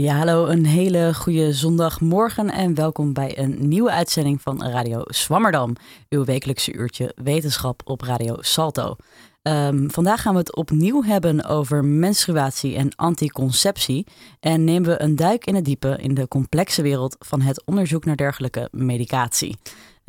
Ja, hallo, een hele goede zondagmorgen en welkom bij een nieuwe uitzending van Radio Swammerdam, uw wekelijkse uurtje wetenschap op Radio Salto. Ehm, vandaag gaan we het opnieuw hebben over menstruatie en anticonceptie en nemen we een duik in het diepe in de complexe wereld van het onderzoek naar dergelijke medicatie.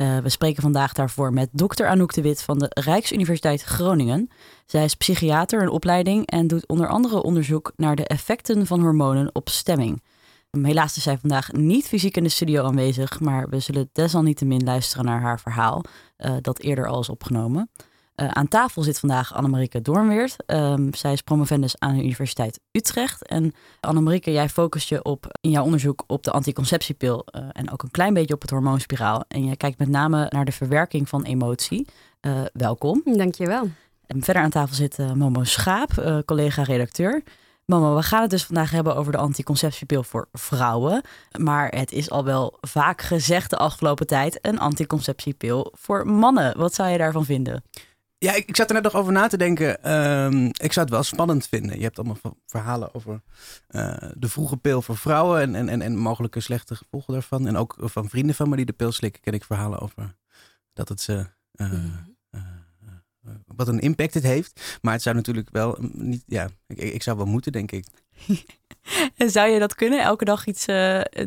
Uh, we spreken vandaag daarvoor met dokter Anouk de Wit van de Rijksuniversiteit Groningen. Zij is psychiater in opleiding en doet onder andere onderzoek naar de effecten van hormonen op stemming. Helaas is zij vandaag niet fysiek in de studio aanwezig, maar we zullen desalniettemin luisteren naar haar verhaal, uh, dat eerder al is opgenomen. Uh, aan tafel zit vandaag Annemarieke Doornweert. Um, zij is promovendus aan de Universiteit Utrecht. En Annemarieke, jij focust je op, in jouw onderzoek op de anticonceptiepil uh, en ook een klein beetje op het hormoonspiraal. En jij kijkt met name naar de verwerking van emotie. Uh, welkom. Dankjewel. En verder aan tafel zit Momo Schaap, collega-redacteur. Momo, we gaan het dus vandaag hebben over de anticonceptiepil voor vrouwen. Maar het is al wel vaak gezegd de afgelopen tijd een anticonceptiepil voor mannen. Wat zou je daarvan vinden? Ja, ik, ik, zat er net nog over na te denken. Um, ik zou het wel spannend vinden. Je hebt allemaal verhalen over uh, de vroege pil voor vrouwen en, en, en, en, mogelijke slechte gevolgen daarvan. En ook van vrienden van me die de pil slikken, ken ik verhalen over dat het ze. Uh, uh, wat een impact het heeft. Maar het zou natuurlijk wel niet. Ja, ik, ik zou wel moeten, denk ik. en zou je dat kunnen? Elke dag iets,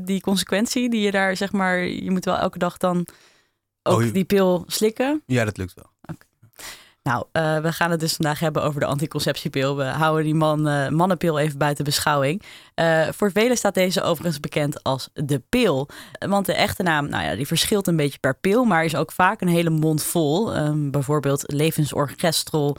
die consequentie die je daar zeg maar. Je moet wel elke dag dan ook oh, die pil slikken? Ja, dat lukt wel. Nou, uh, we gaan het dus vandaag hebben over de anticonceptiepil. We houden die man, uh, mannenpil even buiten beschouwing. Uh, voor velen staat deze overigens bekend als de pil. Want de echte naam, nou ja, die verschilt een beetje per pil, maar is ook vaak een hele mond vol. Um, bijvoorbeeld levensorgestrol,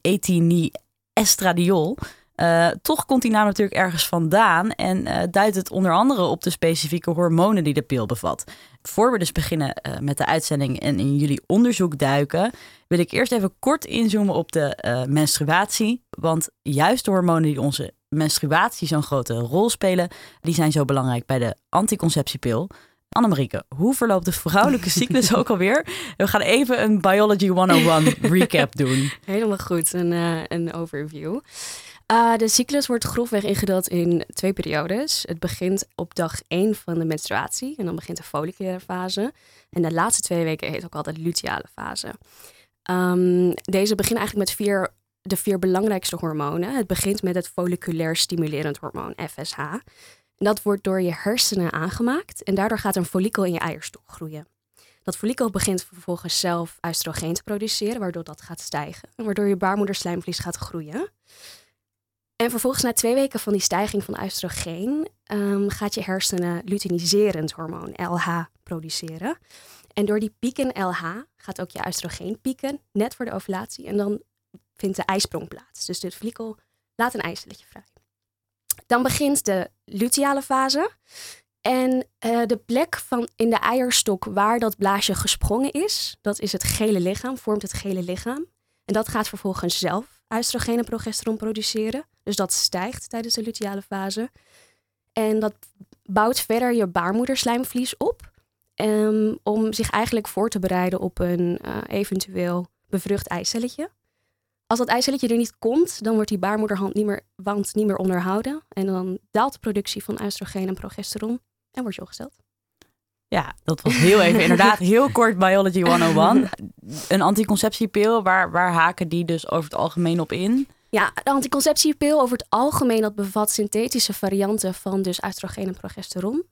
ethiniestradiol. Uh, toch komt die naam natuurlijk ergens vandaan en uh, duidt het onder andere op de specifieke hormonen die de pil bevat. Voor we dus beginnen uh, met de uitzending en in jullie onderzoek duiken, wil ik eerst even kort inzoomen op de menstruatie. Want juist de hormonen die onze menstruatie zo'n grote rol spelen, die zijn zo belangrijk bij de anticonceptiepil. Annemarieke, hoe verloopt de vrouwelijke cyclus ook alweer? We gaan even een Biology 101 recap doen. Helemaal goed, een, een overview. Uh, de cyclus wordt grofweg ingedeeld in twee periodes. Het begint op dag 1 van de menstruatie en dan begint de folliculaire fase. En de laatste twee weken heet ook altijd luteale fase. Um, deze beginnen eigenlijk met vier, de vier belangrijkste hormonen. Het begint met het folliculair stimulerend hormoon, FSH. En dat wordt door je hersenen aangemaakt en daardoor gaat een follikel in je eierstok groeien. Dat follikel begint vervolgens zelf oestrogeen te produceren, waardoor dat gaat stijgen. En waardoor je baarmoederslijmvlies gaat groeien. En vervolgens na twee weken van die stijging van oestrogeen um, gaat je hersenen luteiniserend hormoon LH produceren. En door die pieken LH gaat ook je oestrogeen pieken, net voor de ovulatie. En dan vindt de ijsprong plaats. Dus dit follikel laat een eicelletje vrij. Dan begint de luteale fase. En uh, de plek van in de eierstok waar dat blaasje gesprongen is, dat is het gele lichaam, vormt het gele lichaam. En dat gaat vervolgens zelf oestrogeen en progesteron produceren. Dus dat stijgt tijdens de luteale fase. En dat bouwt verder je baarmoederslijmvlies op. Um, om zich eigenlijk voor te bereiden op een uh, eventueel bevrucht eicelletje. Als dat eicelletje er niet komt, dan wordt die baarmoederwand niet meer, wand niet meer onderhouden. En dan daalt de productie van oestrogeen en progesteron en wordt je opgesteld. Ja, dat was heel even inderdaad heel kort Biology 101. Een anticonceptiepil, waar, waar haken die dus over het algemeen op in? Ja, de anticonceptiepil over het algemeen dat bevat synthetische varianten van dus oestrogeen en progesteron.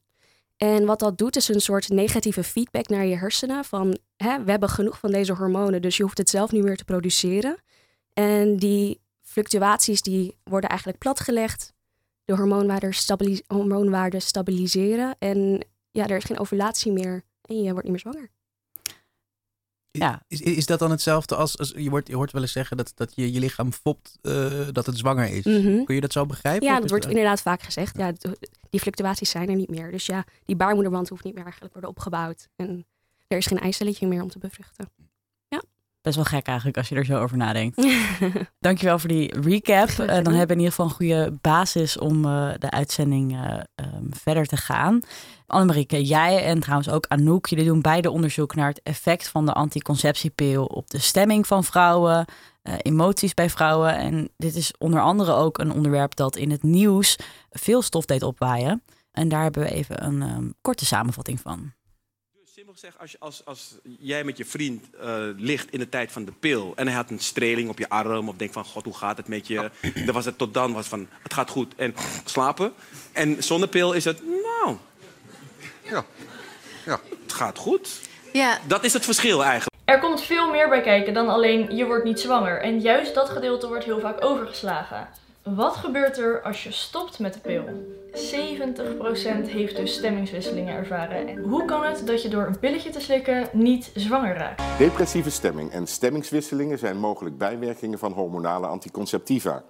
En wat dat doet is een soort negatieve feedback naar je hersenen van hè, we hebben genoeg van deze hormonen, dus je hoeft het zelf niet meer te produceren. En die fluctuaties die worden eigenlijk platgelegd. De hormoonwaarden, hormoonwaarden stabiliseren en ja, er is geen ovulatie meer en je wordt niet meer zwanger. Ja. Is, is dat dan hetzelfde als, als je, wordt, je hoort wel eens zeggen dat, dat je, je lichaam fopt uh, dat het zwanger is? Mm Kun je dat zo begrijpen? Ja, dat wordt inderdaad vaak gezegd. Ja, die fluctuaties zijn er niet meer. Dus ja, die baarmoederwand hoeft niet meer eigenlijk worden opgebouwd. En er is geen eicelletje meer om te bevruchten. Ja. Best wel gek eigenlijk als je er zo over nadenkt. Dankjewel voor die recap. Uh, dan hebben we in ieder geval een goede basis om uh, de uitzending uh, um, verder te gaan. Annemarieke, jij en trouwens ook Anouk, jullie doen beide onderzoek naar het effect van de anticonceptiepil op de stemming van vrouwen. emoties bij vrouwen. En dit is onder andere ook een onderwerp dat in het nieuws veel stof deed opwaaien. En daar hebben we even een ehm, korte samenvatting van. Simpel gezegd, als, als, als jij met je vriend uh, ligt in de tijd van de pil en hij had een streling op je arm of denkt van god hoe gaat het met je, dan was het tot dan was van het gaat goed en slapen. En zonder pil is het nou, ja, ja. het gaat goed. Ja. Dat is het verschil eigenlijk. Er komt veel meer bij kijken dan alleen je wordt niet zwanger en juist dat gedeelte wordt heel vaak overgeslagen. Wat gebeurt er als je stopt met de pil? 70% heeft dus stemmingswisselingen ervaren. En hoe kan het dat je door een pilletje te slikken niet zwanger raakt? Depressieve stemming en stemmingswisselingen zijn mogelijk bijwerkingen van hormonale anticonceptiva.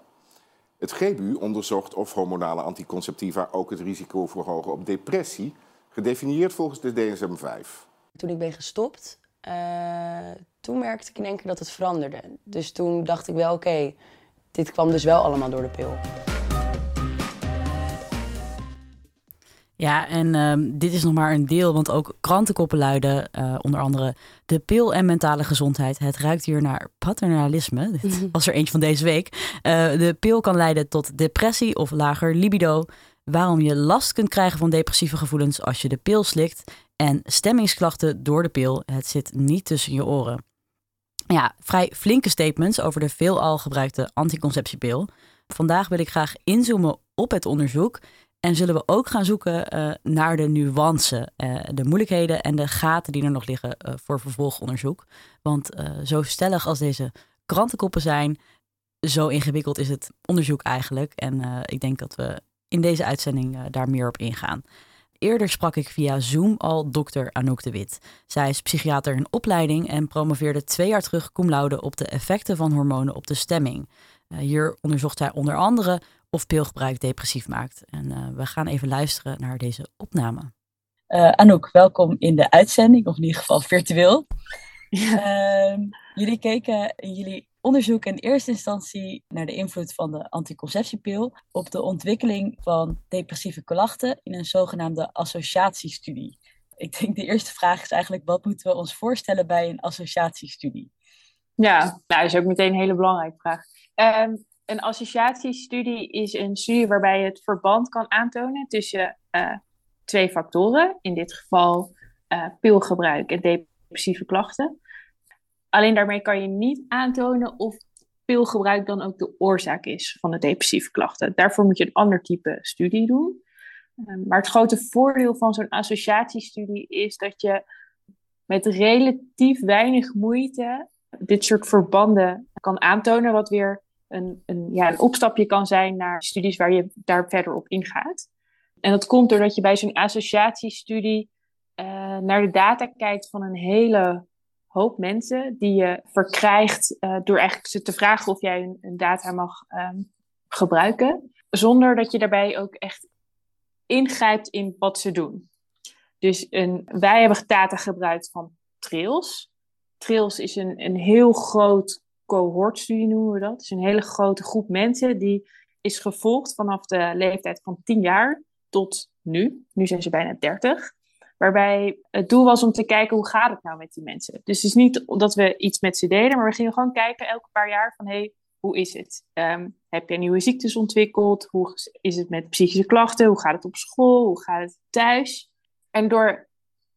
Het GBU onderzocht of hormonale anticonceptiva ook het risico verhogen op depressie, gedefinieerd volgens de DSM-5. Toen ik ben gestopt, uh, toen merkte ik in één keer dat het veranderde. Dus toen dacht ik wel, oké, dit kwam dus wel allemaal door de pil. Ja, en uh, dit is nog maar een deel, want ook krantenkoppen luiden, uh, onder andere de pil en mentale gezondheid. Het ruikt hier naar paternalisme. Dit was er eentje van deze week. Uh, de pil kan leiden tot depressie of lager libido. Waarom je last kunt krijgen van depressieve gevoelens als je de pil slikt. En stemmingsklachten door de pil. Het zit niet tussen je oren ja, vrij flinke statements over de veelal gebruikte anticonceptiepil. Vandaag wil ik graag inzoomen op het onderzoek en zullen we ook gaan zoeken uh, naar de nuance, uh, de moeilijkheden en de gaten die er nog liggen uh, voor vervolgonderzoek. Want zo stellig als deze krantenkoppen zijn, zo ingewikkeld is het onderzoek eigenlijk. En ik denk dat we in deze uitzending daar meer op ingaan. Eerder sprak ik via Zoom al dokter Anouk de Wit. Zij is psychiater in opleiding en promoveerde twee jaar terug cum laude op de effecten van hormonen op de stemming. Uh, hier onderzocht zij onder andere of pilgebruik depressief maakt. En uh, we gaan even luisteren naar deze opname. Uh, Anouk, welkom in de uitzending, of in ieder geval virtueel. Ja. jullie keken in jullie onderzoek in eerste instantie naar de invloed van de anticonceptiepil op de ontwikkeling van depressieve klachten in een zogenaamde associatiestudie. Ik denk de eerste vraag is eigenlijk, wat moeten we ons voorstellen bij een associatiestudie? Ja, nou, dat is ook meteen een hele belangrijke vraag. Um, een associatiestudie is een studie waarbij je het verband kan aantonen tussen uh, twee factoren, in dit geval uh, pilgebruik en depressieve klachten. Alleen daarmee kan je niet aantonen of pilgebruik dan ook de oorzaak is van de depressieve klachten. Daarvoor moet je een ander type studie doen. Ehm, maar het grote voordeel van zo'n associatiestudie is dat je met relatief weinig moeite dit soort verbanden kan aantonen, wat weer een, een, ja, een opstapje kan zijn naar studies waar je daar verder op ingaat. En dat komt doordat je bij zo'n associatiestudie uh, naar de data kijkt van een hele hoop mensen die je verkrijgt uh, door eigenlijk ze te vragen of jij een data mag um, gebruiken, zonder dat je daarbij ook echt ingrijpt in wat ze doen. Dus een, wij hebben data gebruikt van Trails. Trails is een, een heel groot cohortstudie, noemen we dat. Dus een hele grote groep mensen die is gevolgd vanaf de leeftijd van 10 jaar tot nu. Nu zijn ze bijna 30. Waarbij het doel was om te kijken hoe gaat het nou met die mensen. Dus het is niet dat we iets met ze deden, maar we gingen gewoon kijken elke paar jaar van hey, hoe is het? Um, heb je nieuwe ziektes ontwikkeld? Hoe is het met psychische klachten? Hoe gaat het op school? Hoe gaat het thuis? En door,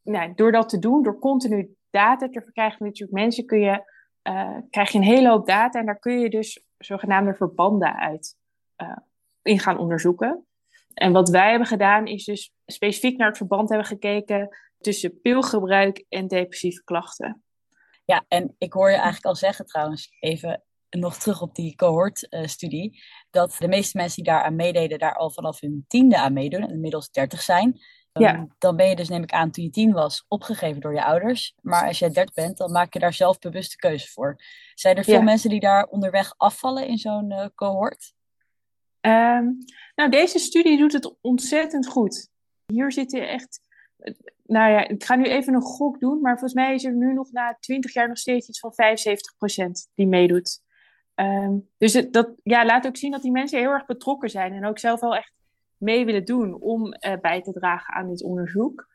nou, door dat te doen, door continu data te verkrijgen soort mensen, kun je, uh, krijg je een hele hoop data en daar kun je dus zogenaamde verbanden uit uh, in gaan onderzoeken. En wat wij hebben gedaan is dus specifiek naar het verband hebben gekeken tussen pilgebruik en depressieve klachten. Ja, en ik hoor je eigenlijk al zeggen trouwens, even nog terug op die cohortstudie, uh, dat de meeste mensen die daar aan meededen, daar al vanaf hun tiende aan meedoen en inmiddels dertig zijn. Ja. Dan ben je dus, neem ik aan, toen je tien was, opgegeven door je ouders. Maar als jij dertig bent, dan maak je daar zelf bewuste keuze voor. Zijn er veel ja. mensen die daar onderweg afvallen in zo'n uh, cohort? Um, nou, deze studie doet het ontzettend goed. Hier zitten echt. Nou ja, ik ga nu even een gok doen, maar volgens mij is er nu nog na 20 jaar nog steeds iets van 75% die meedoet. Um, dus dat ja, laat ook zien dat die mensen heel erg betrokken zijn en ook zelf wel echt mee willen doen om uh, bij te dragen aan dit onderzoek.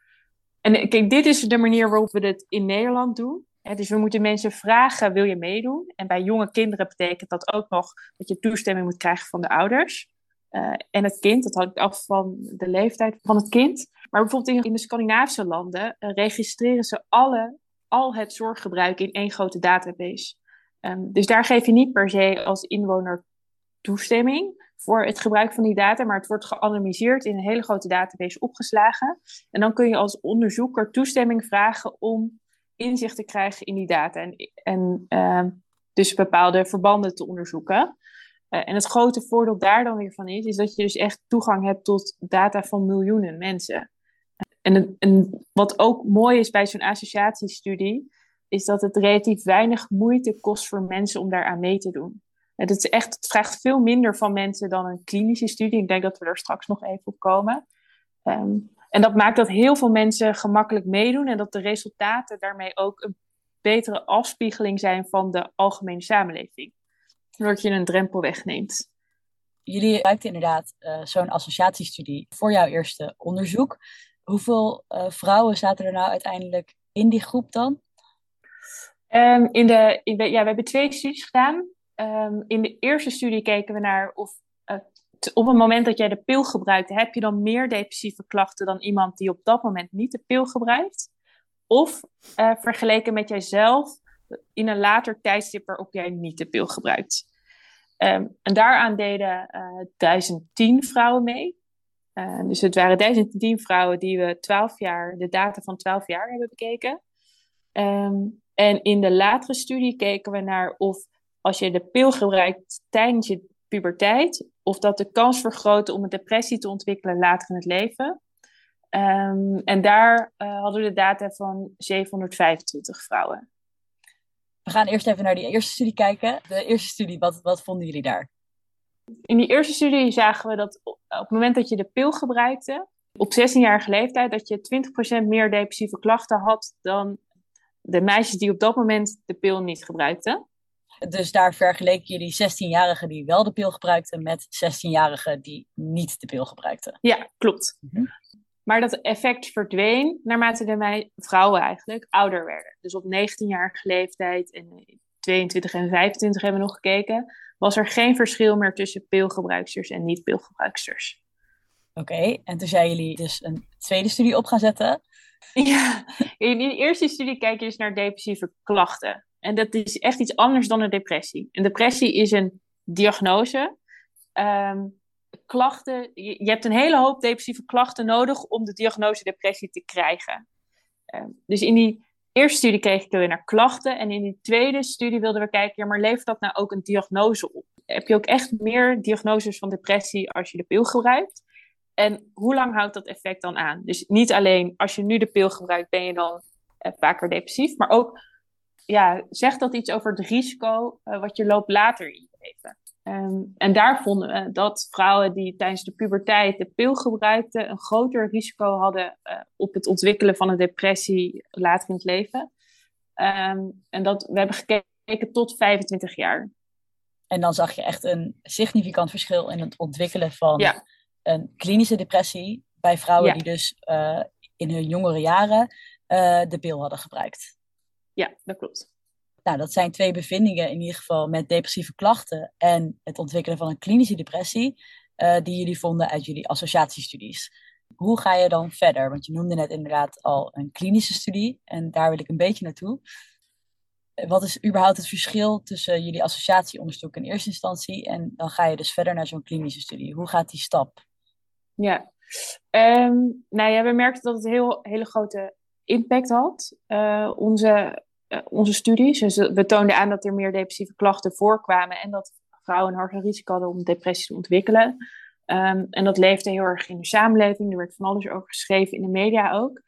En kijk, dit is de manier waarop we dit in Nederland doen. Dus we moeten mensen vragen, wil je meedoen? En bij jonge kinderen betekent dat ook nog dat je toestemming moet krijgen van de ouders. Uh, en het kind, dat hangt af van de leeftijd van het kind. Maar bijvoorbeeld in, de Scandinavische landen uh, registreren ze alle, al het zorggebruik in één grote database. Um, dus daar geef je niet per se als inwoner toestemming voor het gebruik van die data, maar het wordt geanonimiseerd in een hele grote database opgeslagen. En dan kun je als onderzoeker toestemming vragen om inzicht te krijgen in die data en, en uh, dus bepaalde verbanden te onderzoeken. Uh, en het grote voordeel daar dan weer van is, is dat je dus echt toegang hebt tot data van miljoenen mensen. En, en wat ook mooi is bij zo'n associatiestudie, is dat het relatief weinig moeite kost voor mensen om daar aan mee te doen. Het, is echt, het vraagt veel minder van mensen dan een klinische studie. Ik denk dat we er straks nog even op komen. Um, en dat maakt dat heel veel mensen gemakkelijk meedoen en dat de resultaten daarmee ook een betere afspiegeling zijn van de algemene samenleving. Doordat je een drempel wegneemt. Jullie gebruikten inderdaad uh, zo'n associatiestudie voor jouw eerste onderzoek. Hoeveel uh, vrouwen zaten er nou uiteindelijk in die groep dan? Um, in de, ja, we hebben twee studies gedaan. Um, in de eerste studie keken we naar of op het moment dat jij de pil gebruikt, heb je dan meer depressieve klachten dan iemand die op dat moment niet de pil gebruikt? Of uh, vergeleken met jijzelf in een later tijdstip waarop jij niet de pil gebruikt. Um, en daaraan deden uh, eh, 1010 vrouwen mee. Uh, dus het waren 1010 vrouwen die we 12 jaar, de data van 12 jaar hebben bekeken. Um, en in de latere studie keken we naar of als je de pil gebruikt tijdens je puberteit, of dat de kans vergroot om een depressie te ontwikkelen later in het leven. Um, en daar uh, hadden we de data van 725 vrouwen. We gaan eerst even naar die eerste studie kijken. De eerste studie, wat, wat vonden jullie daar? In die eerste studie zagen we dat op het moment dat je de pil gebruikte, op 16-jarige leeftijd, dat je 20% meer depressieve klachten had dan de meisjes die op dat moment de pil niet gebruikten. Dus daar vergeleken jullie 16-jarigen die wel de pil gebruikten met 16-jarigen die niet de pil gebruikten. Ja, klopt. Mhm. Maar dat effect verdween naarmate de vrouwen eigenlijk ouder werden. Dus op 19-jarige leeftijd en 22 en 25 hebben we nog gekeken, was er geen verschil meer tussen pilgebruiksters en niet-pilgebruiksters. Oké, en toen zijn jullie dus een tweede studie op gaan zetten. Ja, in de eerste studie kijk je dus naar depressieve klachten. En dat is echt iets anders dan een depressie. Een depressie is een diagnose. Um, klachten, je, hebt een hele hoop depressieve klachten nodig om de diagnose depressie te krijgen. Um, dus in die eerste studie kreeg ik naar klachten. En in die tweede studie wilden we kijken, ja, maar levert dat nou ook een diagnose op? Heb je ook echt meer diagnoses van depressie als je de pil gebruikt? En hoe lang houdt dat effect dan aan? Dus niet alleen als je nu de pil gebruikt, ben je dan uh, vaker depressief, maar ook ja, zegt dat iets over het risico uh, wat je loopt later in je leven. Um, en daar vonden we dat vrouwen die tijdens de puberteit de pil gebruikten, een groter risico hadden uh, op het ontwikkelen van een depressie later in het leven. Um, en dat we hebben gekeken tot 25 jaar. En dan zag je echt een significant verschil in het ontwikkelen van ja. een klinische depressie bij vrouwen ja. die dus uh, in hun jongere jaren de pil hadden gebruikt. Ja, dat klopt. Nou, dat zijn twee bevindingen in ieder geval met depressieve klachten en het ontwikkelen van een klinische depressie, uh, die jullie vonden uit jullie associatiestudies. Hoe ga je dan verder? Want je noemde net inderdaad al een klinische studie en daar wil ik een beetje naartoe. Wat is überhaupt het verschil tussen jullie associatieonderzoek in eerste instantie en dan ga je dus verder naar zo'n klinische studie? Hoe gaat die stap? Ja, um, nou ja, we merkten dat het heel, hele grote impact had. Uh, onze, uh, onze studies. Dus we toonden aan dat er meer depressieve klachten voorkwamen en dat vrouwen een hoger risico hadden om depressie te ontwikkelen. Um, en dat leefde heel erg in de samenleving. Er werd van alles over geschreven in de media ook.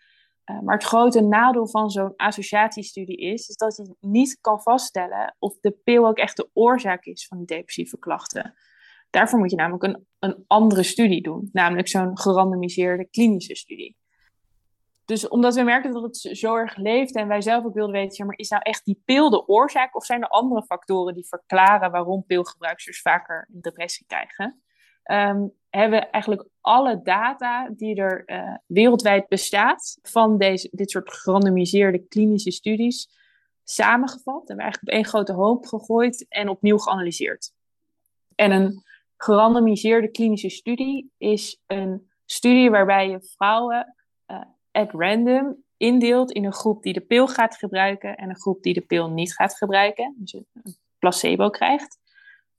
Uh, maar het grote nadeel van zo'n associatiestudie is, dat je niet kan vaststellen of de pil ook echt de oorzaak is van die depressieve klachten. Daarvoor moet je namelijk een, een andere studie doen, namelijk zo'n gerandomiseerde klinische studie dus omdat we merkten dat het zo erg leeft en wij zelf ook wilden weten, maar is nou echt die pil de oorzaak of zijn er andere factoren die verklaren waarom pilgebruikers vaker depressie krijgen? Um, hebben we eigenlijk alle data die er uh, wereldwijd bestaat van deze, dit soort gerandomiseerde klinische studies samengevat. Hebben we eigenlijk op één grote hoop gegooid en opnieuw geanalyseerd. En een gerandomiseerde klinische studie is een studie waarbij je vrouwen at random indeelt in een groep die de pil gaat gebruiken en een groep die de pil niet gaat gebruiken. Dus een placebo krijgt.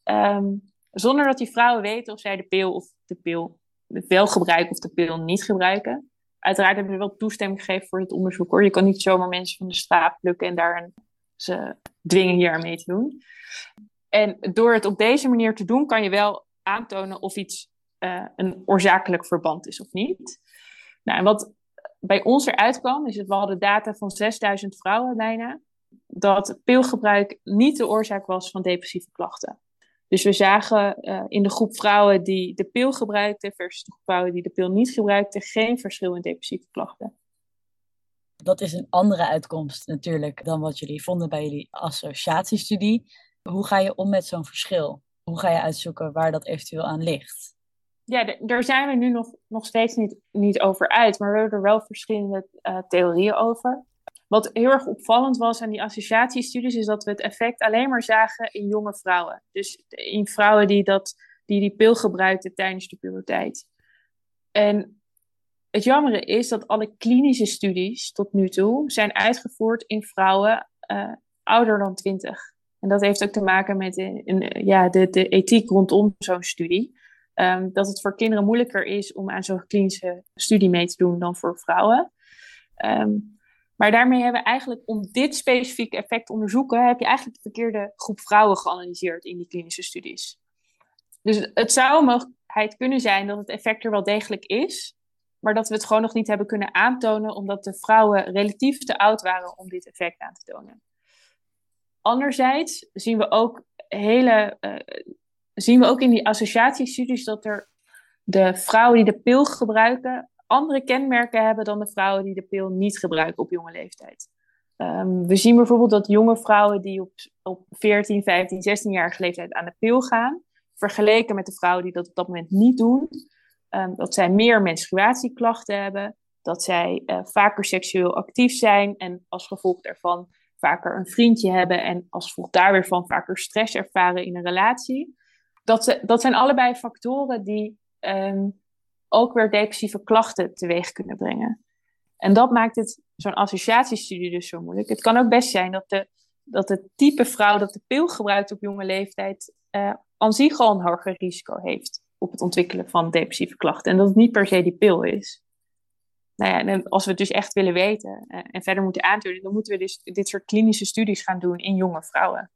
Ehm, zonder dat die vrouwen weten of zij de pil of de pil wel gebruiken of de pil niet gebruiken. Uiteraard hebben we wel toestemming gegeven voor het onderzoek hoor. Je kan niet zomaar mensen van de straat plukken en daar ze dwingen hier aan mee te doen. En door het op deze manier te doen, kan je wel aantonen of iets uh, een oorzakelijk verband is of niet. Nou, en wat bij ons eruit kwam, is dat we hadden data van 6000 vrouwen bijna, dat pilgebruik niet de oorzaak was van depressieve klachten. Dus we zagen uh, in de groep vrouwen die de pil gebruikten versus de groep vrouwen die de pil niet gebruikten, geen verschil in depressieve klachten. Dat is een andere uitkomst natuurlijk dan wat jullie vonden bij jullie associatiestudie. Hoe ga je om met zo'n verschil? Hoe ga je uitzoeken waar dat eventueel aan ligt? Ja, daar zijn we nu nog, nog steeds niet, niet over uit, maar we hebben er wel verschillende uh, theorieën over. Wat heel erg opvallend was aan die associatiestudies, is dat we het effect alleen maar zagen in jonge vrouwen. Dus in vrouwen die, dat, die die pil gebruikten tijdens de puberteit. En het jammere is dat alle klinische studies tot nu toe zijn uitgevoerd in vrouwen uh, ouder dan 20. En dat heeft ook te maken met de, in, ja, de, de ethiek rondom zo'n studie. Um, dat het voor kinderen moeilijker is om aan zo'n klinische studie mee te doen dan voor vrouwen. Um, maar daarmee hebben we eigenlijk, om dit specifieke effect te onderzoeken, heb je eigenlijk de verkeerde groep vrouwen geanalyseerd in die klinische studies. Dus het zou een mogelijkheid kunnen zijn dat het effect er wel degelijk is, maar dat we het gewoon nog niet hebben kunnen aantonen, omdat de vrouwen relatief te oud waren om dit effect aan te tonen. Anderzijds zien we ook hele, uh, zien we ook in die associatiestudies dat er de vrouwen die de pil gebruiken andere kenmerken hebben dan de vrouwen die de pil niet gebruiken op jonge leeftijd. Um, we zien bijvoorbeeld dat jonge vrouwen die op, op 14, 15, 16-jarige leeftijd aan de pil gaan, vergeleken met de vrouwen die dat op dat moment niet doen, um, dat zij meer menstruatieklachten hebben, dat zij uh, vaker seksueel actief zijn en als gevolg daarvan vaker een vriendje hebben en als gevolg daar weer van vaker stress ervaren in een relatie. Dat, dat zijn allebei factoren die um, ook weer depressieve klachten teweeg kunnen brengen. En dat maakt het zo'n associatiestudie dus zo moeilijk. Het kan ook best zijn dat, de, dat het type vrouw dat de pil gebruikt op jonge leeftijd uh, aan zich al een hoger risico heeft op het ontwikkelen van depressieve klachten. En dat het niet per se die pil is. Nou ja, en als we het dus echt willen weten uh, en verder moeten aantonen, dan moeten we dus dit soort klinische studies gaan doen in jonge vrouwen.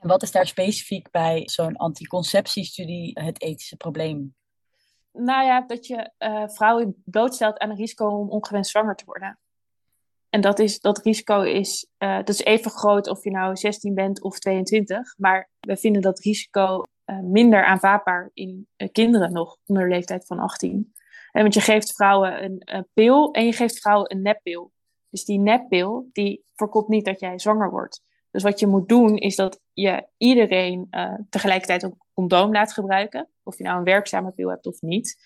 En wat is daar specifiek bij zo'n anticonceptiestudie het ethische probleem? Nou ja, dat je uh, vrouwen blootstelt aan een risico om ongewenst zwanger te worden. En dat, is, dat risico is, uh, dat is even groot of je nou 16 bent of 22. Maar we vinden dat risico uh, minder aanvaardbaar in kinderen nog onder de leeftijd van 18. En want je geeft vrouwen een, een pil en je geeft vrouwen een neppil. Dus die neppil die voorkomt niet dat jij zwanger wordt. Dus wat je moet doen is dat je iedereen uh, tegelijkertijd een condoom laat gebruiken. Of je nou een werkzame pil hebt of niet.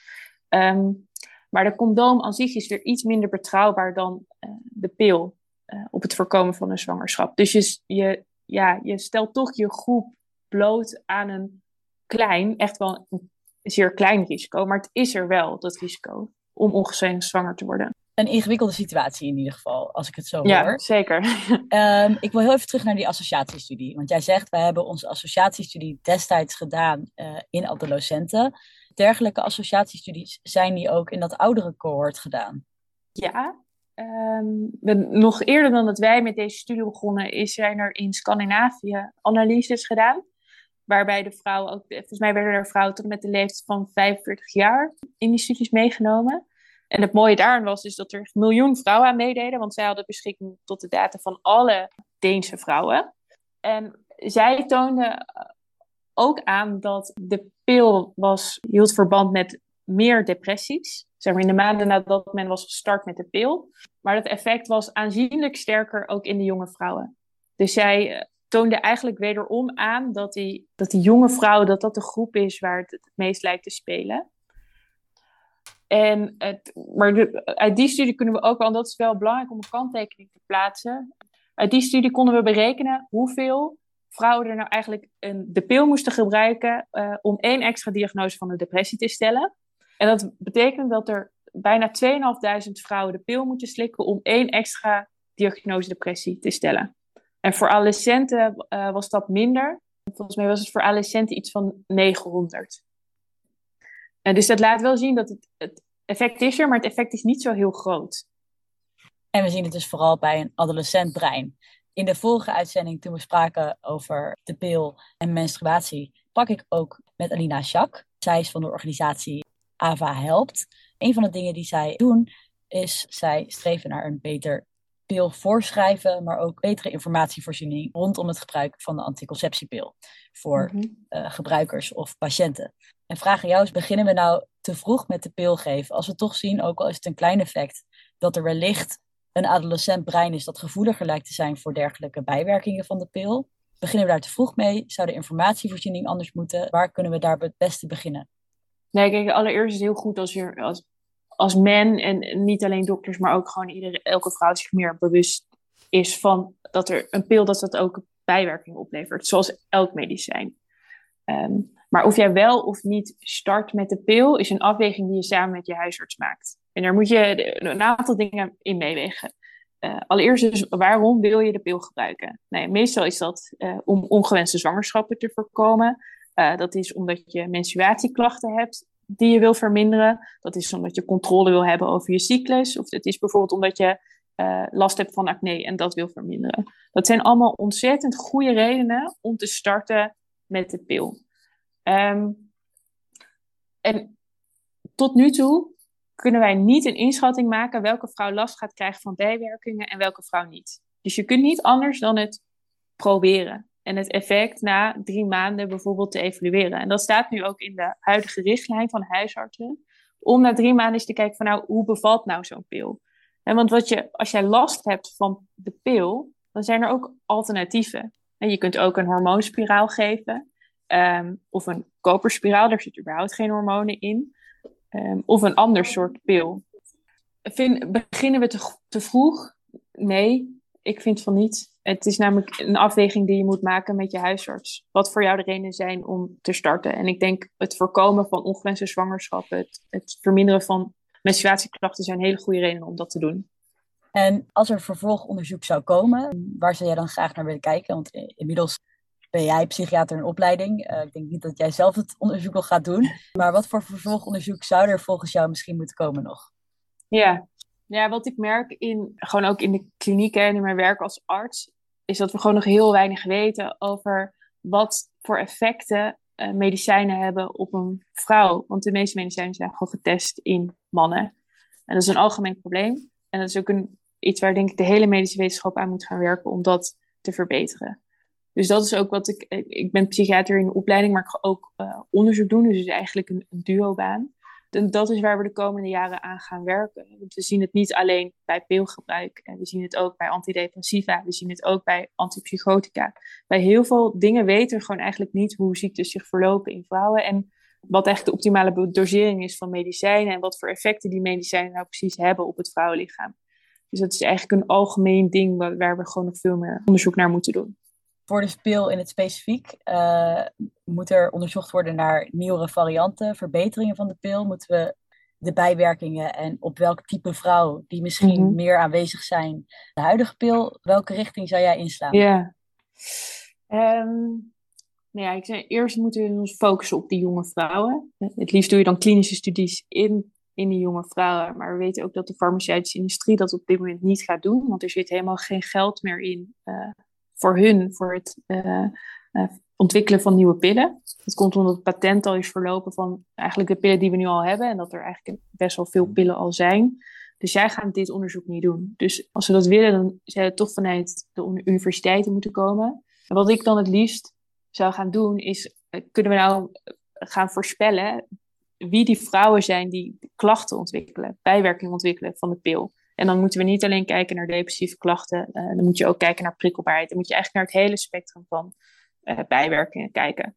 Um, maar de condoom aan zich is weer iets minder betrouwbaar dan uh, de pil uh, op het voorkomen van een zwangerschap. Dus je, je, ja, je stelt toch je groep bloot aan een klein, echt wel een zeer klein risico. Maar het is er wel, dat risico, om ongezegd zwanger te worden een ingewikkelde situatie in ieder geval, als ik het zo hoor. Ja, zeker. um, ik wil heel even terug naar die associatiestudie. Want jij zegt, wij hebben onze associatiestudie destijds gedaan uh, in adolescenten. Dergelijke associatiestudies, zijn die ook in dat oudere cohort gedaan? Ja, um, nog eerder dan dat wij met deze studie begonnen, is, zijn er in Scandinavië analyses gedaan. Waarbij de vrouwen ook, volgens mij werden er vrouwen tot met de leeftijd van 45 jaar in die studies meegenomen. En het mooie daarin was dus dat er een miljoen vrouwen aan meededen, want zij hadden beschikking tot de data van alle Deense vrouwen. En zij toonden ook aan dat de pil was, hield verband met meer depressies. Zeg maar in de maanden nadat men was gestart met de pil. Maar dat effect was aanzienlijk sterker ook in de jonge vrouwen. Dus zij eh, toonde eigenlijk wederom aan dat die, dat die jonge vrouwen, dat dat de groep is waar het het meest lijkt te spelen. En maar uit die studie kunnen we ook wel, dat is wel belangrijk om een kanttekening te plaatsen. Uit die studie konden we berekenen hoeveel vrouwen er nou eigenlijk een, de pil moesten gebruiken uh, om één extra diagnose van de depressie te stellen. En dat betekent dat er bijna 2.500 vrouwen de pil moeten slikken om één extra diagnose depressie te stellen. En voor adolescenten uh, was dat minder. Volgens mij was het voor adolescenten iets van 900. En dus dat laat wel zien dat het, het effect is er, maar het effect is niet zo heel groot. En we zien het dus vooral bij een adolescent brein. In de vorige uitzending, toen we spraken over de pil en menstruatie, sprak ik ook met Alina Schak. Zij is van de organisatie AVA Helpt. Een van de dingen die zij doen, is zij streven naar een beter pil voorschrijven, maar ook betere informatievoorziening rondom het gebruik van de anticonceptiepil voor mhm. eh, gebruikers of patiënten. En vragen jou is, beginnen we nou te vroeg met de pil geven? Als we toch zien, ook al is het een klein effect, dat er wellicht een adolescent brein is dat gevoeliger lijkt te zijn voor dergelijke bijwerkingen van de pil. Beginnen we daar te vroeg mee? Zou de informatievoorziening anders moeten? Waar kunnen we daar het beste beginnen? Nee, kijk, allereerst is het heel goed als je als, men en niet alleen dokters, maar ook gewoon iedere, elke vrouw zich meer bewust is van dat er een pil dat dat ook bijwerkingen oplevert, zoals elk medicijn. Ehm, maar of jij wel of niet start met de pil, is een afweging die je samen met je huisarts maakt. En daar moet je een aantal dingen in meewegen. Uh, allereerst dus, waarom wil je de pil gebruiken? Nee, meestal is dat uh, om ongewenste zwangerschappen te voorkomen. Uh, dat is omdat je menstruatieklachten hebt die je wil verminderen. Dat is omdat je controle wil hebben over je cyclus. Of het is bijvoorbeeld omdat je last hebt van acne en dat wil verminderen. Dat zijn allemaal ontzettend goede redenen om te starten met de pil. Um, en tot nu toe kunnen wij niet een inschatting maken welke vrouw last gaat krijgen van bijwerkingen en welke vrouw niet. Dus je kunt niet anders dan het proberen en het effect na drie maanden bijvoorbeeld te evalueren. En dat staat nu ook in de huidige richtlijn van huisartsen, om na drie maanden eens te kijken van nou, hoe bevalt nou zo'n pil? En want wat je, als jij last hebt van de pil, dan zijn er ook alternatieven. En je kunt ook een hormoonspiraal geven, um, of een koperspiraal, daar zit überhaupt geen hormonen in. Um, of een ander soort pil. Vind, beginnen we te, te vroeg? Nee, ik vind van niet. Het is namelijk een afweging die je moet maken met je huisarts. Wat voor jou de redenen zijn om te starten. En ik denk het voorkomen van ongewenste zwangerschappen, het, het verminderen van menstruatieklachten zijn hele goede redenen om dat te doen. En als er vervolgonderzoek zou komen, waar zou jij dan graag naar willen kijken? Want inmiddels ben jij psychiater in opleiding. Uh, ik denk niet dat jij zelf het onderzoek nog gaat doen. Maar wat voor vervolgonderzoek zou er volgens jou misschien moeten komen nog? Ja, ja wat ik merk in, gewoon ook in de kliniek en in mijn werk als arts, is dat we gewoon nog heel weinig weten over wat voor effecten uh, medicijnen hebben op een vrouw. Want de meeste medicijnen zijn gewoon getest in mannen. En dat is een algemeen probleem. En dat is ook een, iets waar denk ik de hele medische wetenschap aan moet gaan werken om dat te verbeteren. Dus dat is ook wat ik. Eh, ik ben psychiater in de opleiding, maar ik ga ook uh, onderzoek doen. Dus het is eigenlijk een, een duobaan. En dat is waar we de komende jaren aan gaan werken. Want we zien het niet alleen bij pilgebruik. En we zien het ook bij antidepressiva. We zien het ook bij antipsychotica. Bij heel veel dingen weten we gewoon eigenlijk niet hoe ziektes zich verlopen in vrouwen. En wat eigenlijk de optimale dosering is van medicijnen. En wat voor effecten die medicijnen nou precies hebben op het vrouwenlichaam. Dus dat is eigenlijk een algemeen ding waar we gewoon nog veel meer onderzoek naar moeten doen voor de speel in het specifiek uh, moet er onderzocht worden naar nieuwere varianten, verbeteringen van de pil. Moeten we de bijwerkingen en op welk type vrouw die misschien mhm. meer aanwezig zijn, de huidige pil, welke richting zou jij inslaan? Ja. Um, nou ja, ik zei, eerst moeten we ons focussen op die jonge vrouwen. Het liefst doe je dan klinische studies in, in die jonge vrouwen. Maar we weten ook dat de farmaceutische industrie dat op dit moment niet gaat doen. Want er zit helemaal geen geld meer in uh, voor hun, voor het uh, uh, ontwikkelen van nieuwe pillen. Dat komt omdat het patent al is verlopen van eigenlijk de pillen die we nu al hebben. En dat er eigenlijk best wel veel pillen al zijn. Dus zij gaan dit onderzoek niet doen. Dus als ze dat willen, dan zou het toch vanuit de universiteiten moeten komen. En wat ik dan het liefst zou gaan doen, is eh, kunnen we nou gaan voorspellen wie die vrouwen zijn die klachten ontwikkelen, bijwerkingen ontwikkelen van de pil. En dan moeten we niet alleen kijken naar depressieve klachten, uh, dan moet je ook kijken naar prikkelbaarheid. Dan moet je eigenlijk naar het hele spectrum van uh, bijwerkingen kijken.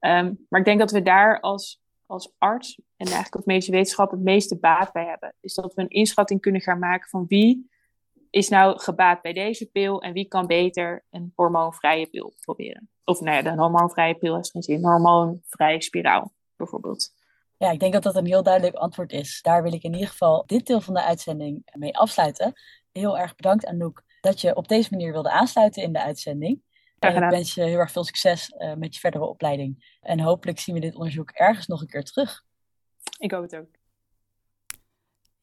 Um, maar ik denk dat we daar als, als arts en eigenlijk als medische wetenschap het meeste baat bij hebben. Is dat we een inschatting kunnen gaan maken van wie is nou gebaat bij deze pil en wie kan beter een hormoonvrije pil proberen? Of nou een hormoonvrije pil is geen zin, een hormoonvrije spiraal bijvoorbeeld. Ja, ik denk dat dat een heel duidelijk antwoord is. Daar wil ik in ieder geval dit deel van de uitzending mee afsluiten. Heel erg bedankt Anouk dat je op deze manier wilde aansluiten in de uitzending. En ik wens je heel erg veel succes uh, met je verdere opleiding. En hopelijk zien we dit onderzoek ergens nog een keer terug. Ik hoop het ook.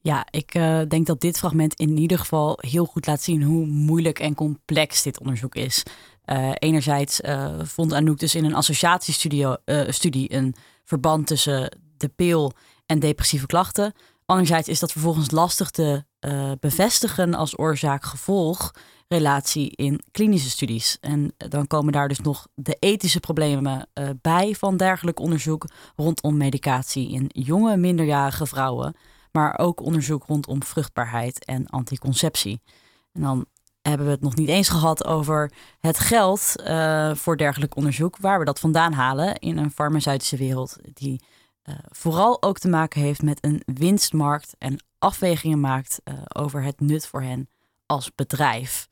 Ja, ik uh, denk dat dit fragment in ieder geval heel goed laat zien hoe moeilijk en complex dit onderzoek is. Uh, enerzijds vond Anouk dus in een associatiestudie studie een verband tussen de pil en depressieve klachten. Anderzijds is dat vervolgens lastig te bevestigen als oorzaak-gevolg relatie in klinische studies. En dan komen daar dus nog de ethische problemen uh, bij van dergelijk onderzoek rondom medicatie in jonge minderjarige vrouwen, maar ook onderzoek rondom vruchtbaarheid en anticonceptie. En dan hebben we het nog niet eens gehad over het geld voor dergelijk onderzoek, waar we dat vandaan halen in een farmaceutische wereld die uh, vooral ook te maken heeft met een winstmarkt en afwegingen maakt over het nut voor hen als bedrijf.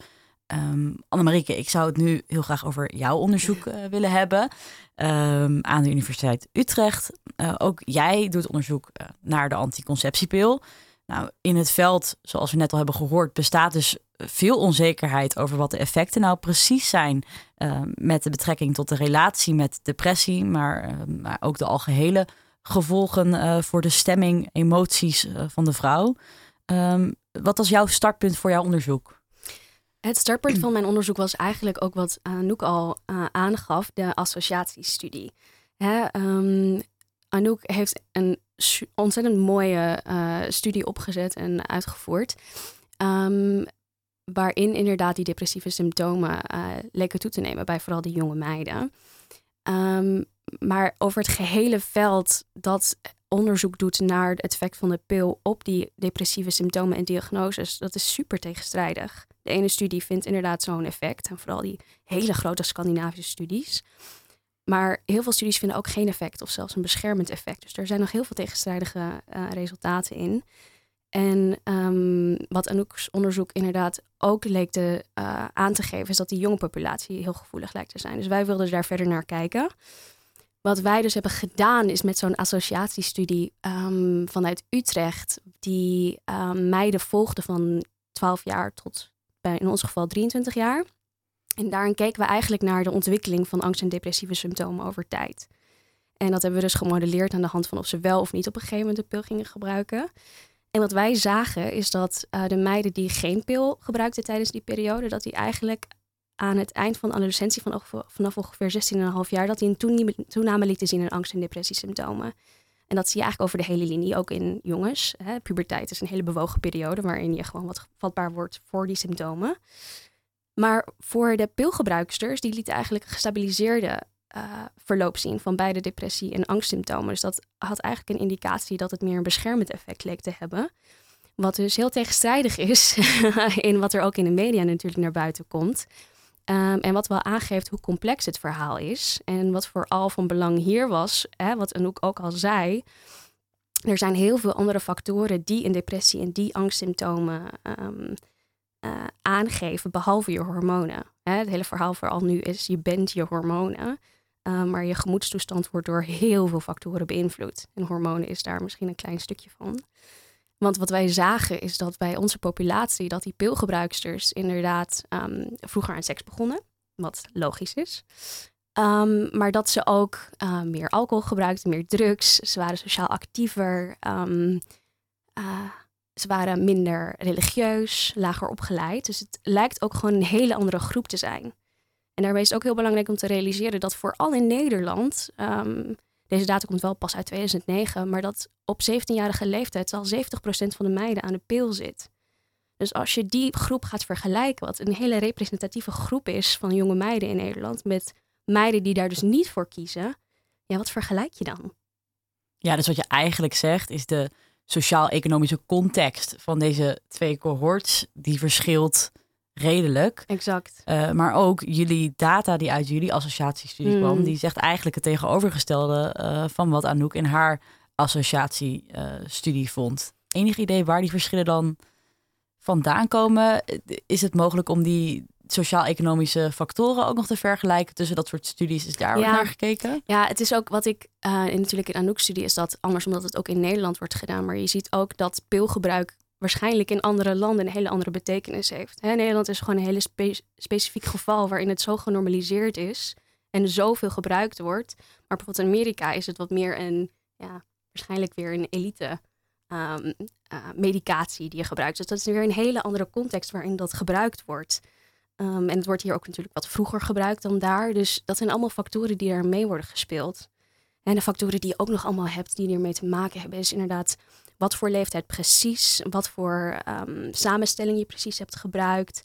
Um, Annemarieke, ik zou het nu heel graag over jouw onderzoek uh, willen hebben um, aan de Universiteit Utrecht. Ook jij doet onderzoek naar de anticonceptiepil. Nou, in het veld, zoals we net al hebben gehoord, bestaat dus veel onzekerheid over wat de effecten nou precies zijn met de betrekking tot de relatie met depressie, maar, maar ook de algehele gevolgen voor de stemming, emoties van de vrouw. Um, wat was jouw startpunt voor jouw onderzoek? Het startpunt van mijn onderzoek was eigenlijk ook wat Anouk al uh, aangaf, de associatiestudie. Hè, um, Anouk heeft een ontzettend mooie studie opgezet en uitgevoerd. Um, waarin inderdaad die depressieve symptomen uh, leken toe te nemen bij vooral de jonge meiden. Maar over het gehele veld dat onderzoek doet naar het effect van de pil op die depressieve symptomen en diagnoses, dat is super tegenstrijdig. De ene studie vindt inderdaad zo'n effect, en vooral die hele grote Scandinavische studies. Maar heel veel studies vinden ook geen effect of zelfs een beschermend effect. Dus er zijn nog heel veel tegenstrijdige uh, resultaten in. En um, wat Anouk's onderzoek inderdaad ook leek te, uh, aan te geven, is dat die jonge populatie heel gevoelig lijkt te zijn. Dus wij wilden daar verder naar kijken. Wat wij dus hebben gedaan is met zo'n associatiestudie um, vanuit Utrecht, die um, meiden volgde van 12 jaar tot bij in ons geval 23 jaar. En daarin keken we eigenlijk naar de ontwikkeling van angst- en depressieve symptomen over tijd. En dat hebben we dus gemodelleerd aan de hand van of ze wel of niet op een gegeven moment de pil gingen gebruiken. En wat wij zagen is dat uh, de meiden die geen pil gebruikten tijdens die periode, dat die eigenlijk aan het eind van de adolescentie, van vanaf ongeveer 16,5 jaar, dat die een toename lieten zien in angst- en depressiesymptomen. En dat zie je eigenlijk over de hele linie, ook in jongens. Hè. Puberteit is een hele bewogen periode waarin je gewoon wat vatbaar wordt voor die symptomen. Maar voor de pilgebruiksters, die lieten eigenlijk een gestabiliseerde uh, verloop zien van beide depressie en angstsymptomen. Dus dat had eigenlijk een indicatie dat het meer een beschermend effect leek te hebben. Wat dus heel tegenstrijdig is in wat er ook in de media natuurlijk naar buiten komt. Um, en wat wel aangeeft hoe complex het verhaal is. En wat vooral van belang hier was, hè, wat Anouk ook al zei. Er zijn heel veel andere factoren die een depressie en die angstsymptomen um, uh, aangeven, behalve je hormonen. Hè, het hele verhaal vooral nu is, je bent je hormonen. Um, maar je gemoedstoestand wordt door heel veel factoren beïnvloed. En hormonen is daar misschien een klein stukje van. Want wat wij zagen is dat bij onze populatie, dat die pilgebruiksters inderdaad um, vroeger aan seks begonnen, wat logisch is. Um, maar dat ze ook uh, meer alcohol gebruikten, meer drugs. Ze waren sociaal actiever. Um, uh, ze waren minder religieus, lager opgeleid. Dus het lijkt ook gewoon een hele andere groep te zijn. En daarbij is het ook heel belangrijk om te realiseren dat vooral in Nederland deze data komt wel pas uit 2009, maar dat op 17-jarige leeftijd al 70% van de meiden aan de pil zit. Dus als je die groep gaat vergelijken, wat een hele representatieve groep is van jonge meiden in Nederland, met meiden die daar dus niet voor kiezen, ja, wat vergelijk je dan? Ja, dus wat je eigenlijk zegt is de sociaal-economische context van deze twee cohorts, die verschilt redelijk. Exact. Uh, maar ook jullie data die uit jullie associatiestudie mm. kwam, die zegt eigenlijk het tegenovergestelde uh, van wat Anouk in haar associatiestudie uh, vond. Enig idee waar die verschillen dan vandaan komen. Is het mogelijk om die sociaal-economische factoren ook nog te vergelijken tussen dat soort studies? Is daar ook Ja. naar gekeken? Ja, het is ook wat ik eh, in, natuurlijk in Anouk's studie is dat anders omdat het ook in Nederland wordt gedaan. Maar je ziet ook dat pilgebruik waarschijnlijk in andere landen een hele andere betekenis heeft. Nederland is gewoon een hele spe- specifiek geval waarin het zo genormaliseerd is en zoveel gebruikt wordt. Maar bijvoorbeeld in Amerika is het wat meer een, ja, waarschijnlijk weer een elite ehm, eh, medicatie die je gebruikt. Dus dat is weer een hele andere context waarin dat gebruikt wordt. Ehm, en het wordt hier ook natuurlijk wat vroeger gebruikt dan daar. Dus dat zijn allemaal factoren die er mee worden gespeeld. De factoren die je ook nog allemaal hebt die ermee te maken hebben, is inderdaad wat voor leeftijd precies, wat voor ehm, samenstelling je precies hebt gebruikt.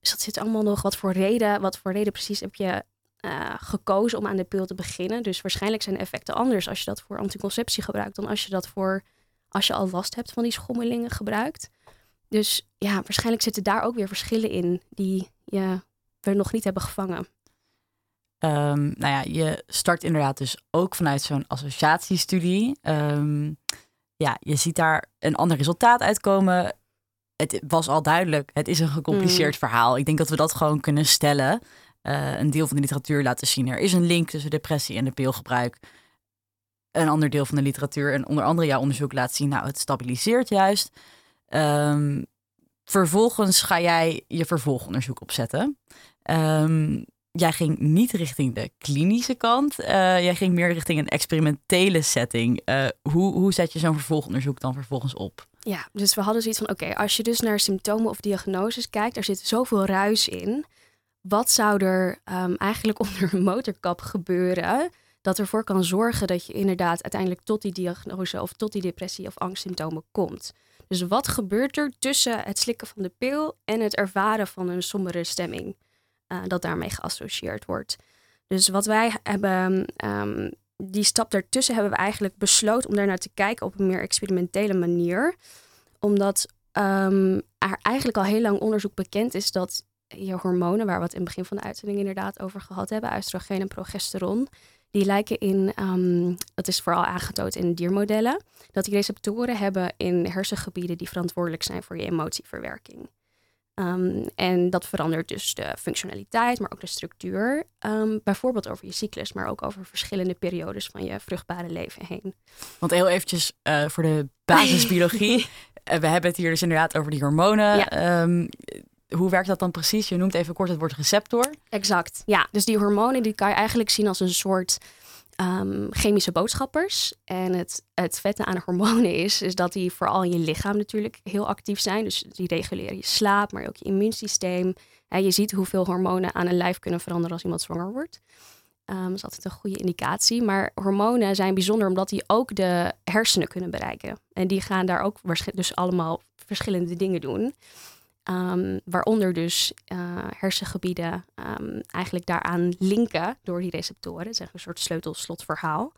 Dus dat zit allemaal nog, wat voor reden, wat voor reden precies heb je eh, gekozen om aan de pil te beginnen. Dus waarschijnlijk zijn de effecten anders als je dat voor anticonceptie gebruikt dan als je dat voor, als je al last hebt van die schommelingen gebruikt. Dus ja, waarschijnlijk zitten daar ook weer verschillen in die je we nog niet hebben gevangen. Ehm, nou ja, je start inderdaad dus ook vanuit zo'n associatiestudie. Ehm, ja, je ziet daar een ander resultaat uitkomen. Het was al duidelijk, het is een gecompliceerd Mm. verhaal. Ik denk dat we dat gewoon kunnen stellen. Eh, een deel van de literatuur laten zien. Er is een link tussen depressie en de pilgebruik. Een ander deel van de literatuur en onder andere jouw onderzoek laat zien, nou, het stabiliseert juist. Ehm, vervolgens ga jij je vervolgonderzoek opzetten. Ehm, jij ging niet richting de klinische kant. Eh, jij ging meer richting een experimentele setting. Eh, hoe, hoe zet je zo'n vervolgonderzoek dan vervolgens op? Ja, dus we hadden zoiets van: oké, als je dus naar symptomen of diagnoses kijkt, er zit zoveel ruis in. Wat zou er ehm, eigenlijk onder een motorkap gebeuren dat ervoor kan zorgen dat je inderdaad uiteindelijk tot die diagnose of tot die depressie of angstsymptomen komt? Dus wat gebeurt er tussen het slikken van de pil en het ervaren van een sombere stemming eh, dat daarmee geassocieerd wordt? Dus wat wij hebben, ehm, die stap daartussen hebben we eigenlijk besloten om daarnaar te kijken op een meer experimentele manier omdat ehm, er eigenlijk al heel lang onderzoek bekend is dat je hormonen, waar we het in het begin van de uitzending inderdaad over gehad hebben, oestrogeen en progesteron, die lijken in, ehm, dat is vooral aangetoond in diermodellen, dat die receptoren hebben in hersengebieden die verantwoordelijk zijn voor je emotieverwerking. Ehm, en dat verandert dus de functionaliteit, maar ook de structuur. Ehm, bijvoorbeeld over je cyclus, maar ook over verschillende periodes van je vruchtbare leven heen. Want heel eventjes eh, voor de basisbiologie. Eh, we hebben het hier dus inderdaad over die hormonen. Ja. Ehm, hoe werkt dat dan precies? Je noemt even kort het woord receptor. Exact. Ja, dus die hormonen die kan je eigenlijk zien als een soort ehm, chemische boodschappers. En het, het vette aan hormonen is, is dat die vooral in je lichaam natuurlijk heel actief zijn. Dus die reguleren je slaap, maar ook je immuunsysteem. En je ziet hoeveel hormonen aan een lijf kunnen veranderen als iemand zwanger wordt. Ehm, dat is altijd een goede indicatie. Maar hormonen zijn bijzonder omdat die ook de hersenen kunnen bereiken. En die gaan daar ook dus allemaal verschillende dingen doen. Ehm, waaronder dus eh, hersengebieden ehm, eigenlijk daaraan linken door die receptoren. Het is een soort sleutel-slot-verhaal.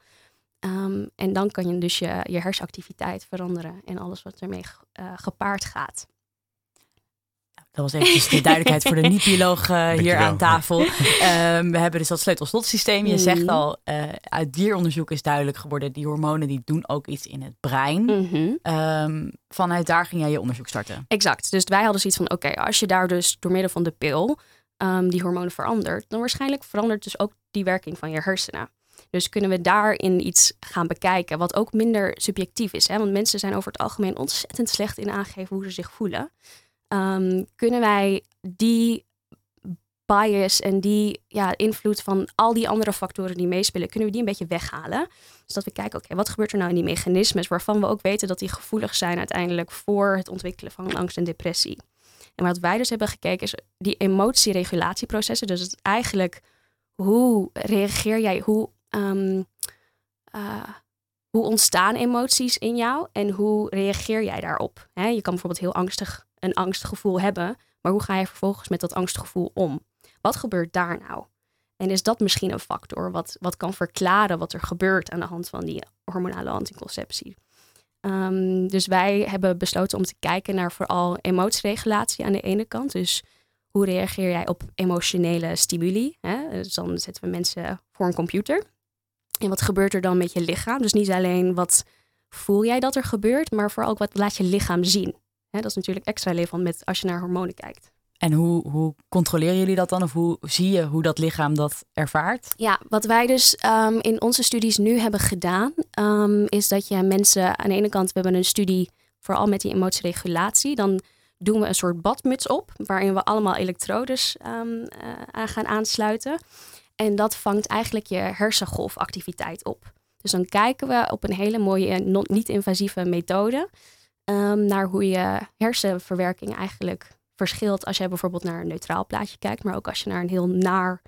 Ehm, en dan kan je dus je, je hersenactiviteit veranderen en alles wat ermee eh, gepaard gaat. Dat was eventjes de duidelijkheid voor de niet-bioloog eh, hier aan tafel. Ehm, we hebben dus dat sleutel-slot-systeem. Je Mhm. zegt al, eh, uit dieronderzoek is duidelijk geworden... die hormonen die doen ook iets in het brein. Mhm. Ehm, vanuit daar ging jij je onderzoek starten. Exact. Dus wij hadden zoiets van: oké, als je daar dus door middel van de pil ehm, die hormonen verandert, dan waarschijnlijk verandert dus ook die werking van je hersenen. Dus kunnen we daarin iets gaan bekijken, wat ook minder subjectief is. Hè? Want mensen zijn over het algemeen ontzettend slecht in aangeven hoe ze zich voelen. Ehm, kunnen wij die bias en die ja, invloed van al die andere factoren die meespelen, kunnen we die een beetje weghalen? Dus dat we kijken, oké, wat gebeurt er nou in die mechanismes waarvan we ook weten dat die gevoelig zijn uiteindelijk voor het ontwikkelen van angst en depressie. En wat wij dus hebben gekeken is die emotieregulatieprocessen. Dus eigenlijk hoe reageer jij, hoe, ehm, eh, hoe ontstaan emoties in jou en hoe reageer jij daarop? Je kan bijvoorbeeld heel angstig een angstgevoel hebben, maar hoe ga je vervolgens met dat angstgevoel om? Wat gebeurt daar nou? En is dat misschien een factor wat, wat kan verklaren wat er gebeurt aan de hand van die hormonale anticonceptie? Ehm, dus wij hebben besloten om te kijken naar vooral emotieregulatie aan de ene kant. Dus hoe reageer jij op emotionele stimuli? Hè? Dus dan zetten we mensen voor een computer. En wat gebeurt er dan met je lichaam? Dus niet alleen wat voel jij dat er gebeurt, maar vooral ook wat laat je lichaam zien. Hè, dat is natuurlijk extra relevant met als je naar hormonen kijkt. En hoe, hoe controleren jullie dat dan? Of hoe zie je hoe dat lichaam dat ervaart? Ja, wat wij dus ehm, in onze studies nu hebben gedaan, ehm, is dat je mensen aan de ene kant, we hebben een studie vooral met die emotieregulatie. Dan doen we een soort badmuts op, waarin we allemaal elektrodes um, aan gaan aansluiten. En dat vangt eigenlijk je hersengolfactiviteit op. Dus dan kijken we op een hele mooie, niet-invasieve methode naar hoe je hersenverwerking eigenlijk verschilt als je bijvoorbeeld naar een neutraal plaatje kijkt, maar ook als je naar een heel naar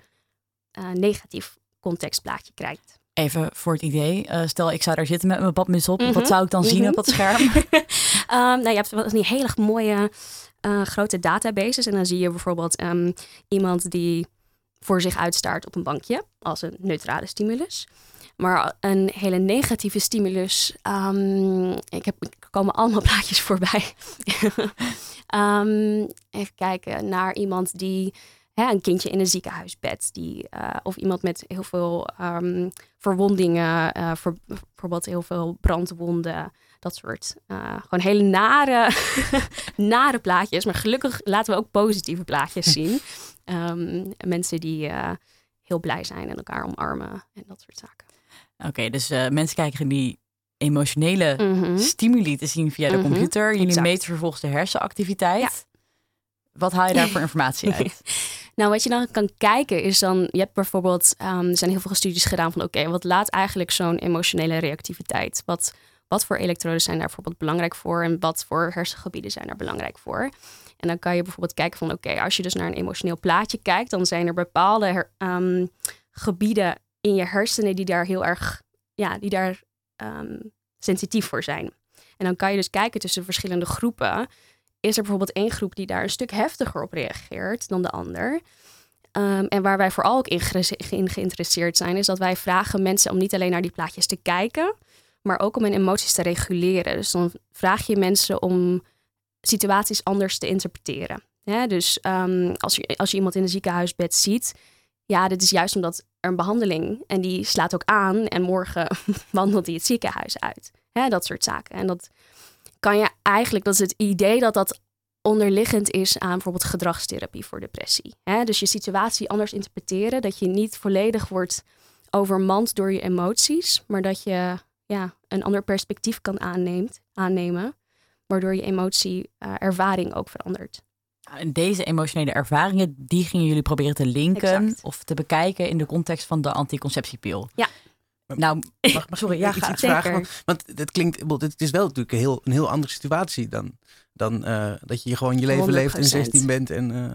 uh, negatief contextplaatje kijkt. Even voor het idee, uh, stel ik zou daar zitten met mijn badmuts op, wat mhm. zou ik dan zien mhm. op dat scherm? um, nou, je hebt wel die hele mooie uh, grote databases en dan zie je bijvoorbeeld um, iemand die voor zich uitstaart op een bankje als een neutrale stimulus. Maar een hele negatieve stimulus, um, ik heb, er komen allemaal plaatjes voorbij. Um, even kijken naar iemand die hè, een kindje in een ziekenhuisbed, die, uh, of iemand met heel veel um, verwondingen, uh, voor, bijvoorbeeld heel veel brandwonden, dat soort uh, gewoon hele nare, nare plaatjes. Maar gelukkig laten we ook positieve plaatjes zien. Mensen die heel blij zijn en elkaar omarmen en dat soort zaken. Oké, dus mensen kijken die emotionele mhm. stimuli te zien via de mhm. computer. Jullie meten vervolgens de hersenactiviteit. Wat haal je daar voor informatie uit? nou, wat je dan kan kijken is dan, je hebt bijvoorbeeld, um, er zijn heel veel studies gedaan van, oké, wat laat eigenlijk zo'n emotionele reactiviteit? Wat, wat voor elektroden zijn daar bijvoorbeeld belangrijk voor en wat voor hersengebieden zijn daar belangrijk voor? En dan kan je bijvoorbeeld kijken van, oké, als je dus naar een emotioneel plaatje kijkt, dan zijn er bepaalde ehm, gebieden in je hersenen die daar heel erg, ja, die daar um, sensitief voor zijn. En dan kan je dus kijken tussen verschillende groepen. Is er bijvoorbeeld één groep die daar een stuk heftiger op reageert dan de ander? Um, en waar wij vooral ook in, geïnteresseerd zijn, is dat wij vragen mensen om niet alleen naar die plaatjes te kijken, maar ook om hun emoties te reguleren. Dus dan vraag je mensen om situaties anders te interpreteren. Ja, dus um, als, je, als je iemand in een ziekenhuisbed ziet, ja, dit is juist omdat een behandeling en die slaat ook aan en morgen wandelt hij het ziekenhuis uit. Hè, dat soort zaken. En dat kan je eigenlijk, dat is het idee dat dat onderliggend is aan bijvoorbeeld gedragstherapie voor depressie. Hè? Dus je situatie anders interpreteren, dat je niet volledig wordt overmand door je emoties, maar dat je ja, een ander perspectief kan aanneemt, aannemen, waardoor je emotieervaring uh, ook verandert. En deze emotionele ervaringen, die gingen jullie proberen te linken of te bekijken in de context van de anticonceptiepil. Ja. Nou, mag, sorry, ja, iets, iets vragen? Want, want, het klinkt, het is wel natuurlijk een heel, een heel andere situatie dan, dan uh, dat je gewoon je leven 100%. leeft en 16 bent en uh,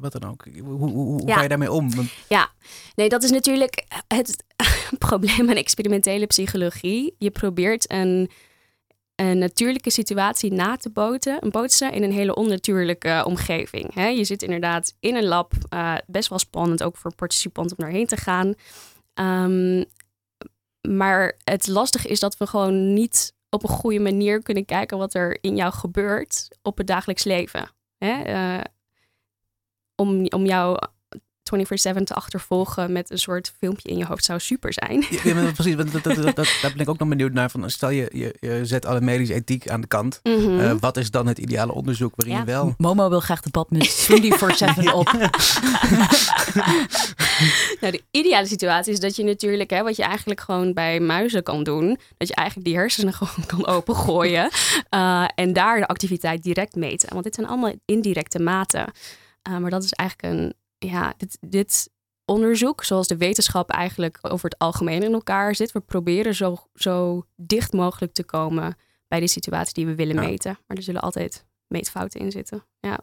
wat dan ook. Hoe, hoe, hoe ja. ga je daarmee om? Want... Ja, nee, dat is natuurlijk het probleem aan experimentele psychologie. Je probeert een een natuurlijke situatie na te boten, een bootsen in een hele onnatuurlijke omgeving. Hè? Je zit inderdaad in een lab, uh, best wel spannend ook voor participanten om daarheen te gaan. Um, maar het lastige is dat we gewoon niet op een goede manier kunnen kijken wat er in jou gebeurt op het dagelijks leven. Uh, om, om jou 24-7 te achtervolgen met een soort filmpje in je hoofd zou super zijn. Ja, precies, dat, dat, dat, daar ben ik ook nog benieuwd naar. Van, stel je, je, je zet alle medische ethiek aan de kant. Mhm. Eh, wat is dan het ideale onderzoek waarin je wel... Momo wil graag de bad met 24-7 op. nou, de ideale situatie is dat je natuurlijk, hè, wat je eigenlijk gewoon bij muizen kan doen, dat je eigenlijk die hersenen gewoon kan opengooien uh, en daar de activiteit direct meten. Want dit zijn allemaal indirecte maten. Uh, maar dat is eigenlijk een ja, dit, dit onderzoek, zoals de wetenschap eigenlijk over het algemeen in elkaar zit, we proberen zo, zo dicht mogelijk te komen bij die situatie die we willen meten. Maar er zullen altijd meetfouten in zitten. Ja.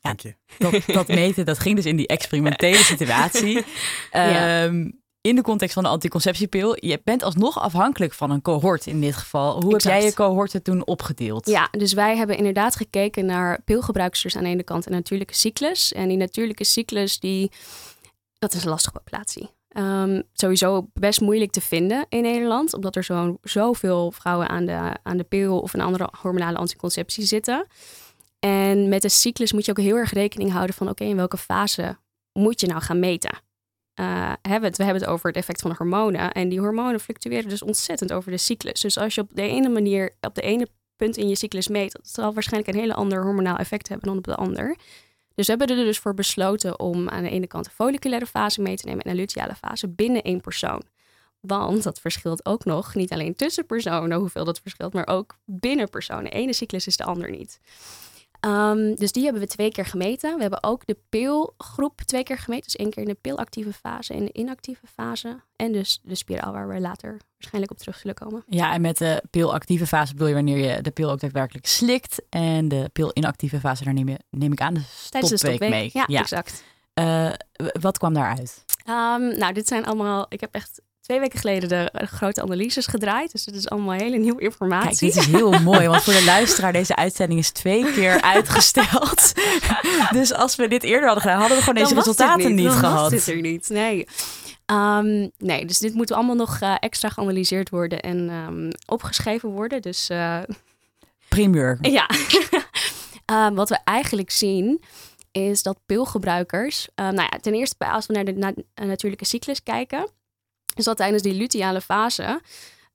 Dank je. Dat, dat meten, dat ging dus in die experimentele situatie. ja. Ehm, in de context van de anticonceptiepil, je bent alsnog afhankelijk van een cohort in dit geval. Hoe heb jij je cohorten toen opgedeeld? Ja, dus wij hebben inderdaad gekeken naar pilgebruikers aan de ene kant en natuurlijke cyclus. En die natuurlijke cyclus, die, dat is een lastige populatie. Um, sowieso best moeilijk te vinden in Nederland, omdat er zo, zoveel vrouwen aan de, aan de pil of een andere hormonale anticonceptie zitten. En met de cyclus moet je ook heel erg rekening houden van oké, in welke fase moet je nou gaan meten? Uh, hebben het, we hebben het over het effect van hormonen. En die hormonen fluctueren dus ontzettend over de cyclus. Dus als je op de ene manier, op de ene punt in je cyclus meet, dat zal waarschijnlijk een hele ander hormonaal effect hebben dan op de ander. Dus we hebben er dus voor besloten om aan de ene kant de folliculaire fase mee te nemen en de luteale fase binnen één persoon. Want dat verschilt ook nog, niet alleen tussen personen hoeveel dat verschilt, maar ook binnen personen. De ene cyclus is de ander niet. Um, dus die hebben we twee keer gemeten. We hebben ook de pilgroep twee keer gemeten. Dus één keer in de pilactieve fase en de inactieve fase. En dus de spiraal waar we later waarschijnlijk op terug zullen komen. Ja, en met de pilactieve fase bedoel je wanneer je de pil ook daadwerkelijk slikt. En de pil-inactieve fase, daar neem, je, neem ik aan de Tijdens de stopweek mee. Ja, exact. Uh, wat kwam daaruit? Um, nou, dit zijn allemaal... Ik heb echt twee weken geleden de grote analyses gedraaid. Dus het is allemaal hele nieuwe informatie. Kijk, dit is heel mooi, want voor de luisteraar, deze uitzending is twee keer uitgesteld. dus als we dit eerder hadden gedaan, hadden we gewoon deze resultaten niet, Dan gehad. Was dit er niet, nee. Um, nee, dus dit moet allemaal nog uh, extra geanalyseerd worden en um, opgeschreven worden. Dus. Uh, Primeur. Ja. um, wat we eigenlijk zien is dat pilgebruikers. Nou ja, ten eerste, als we naar de na natuurlijke cyclus kijken, is dat tijdens die luteale fase,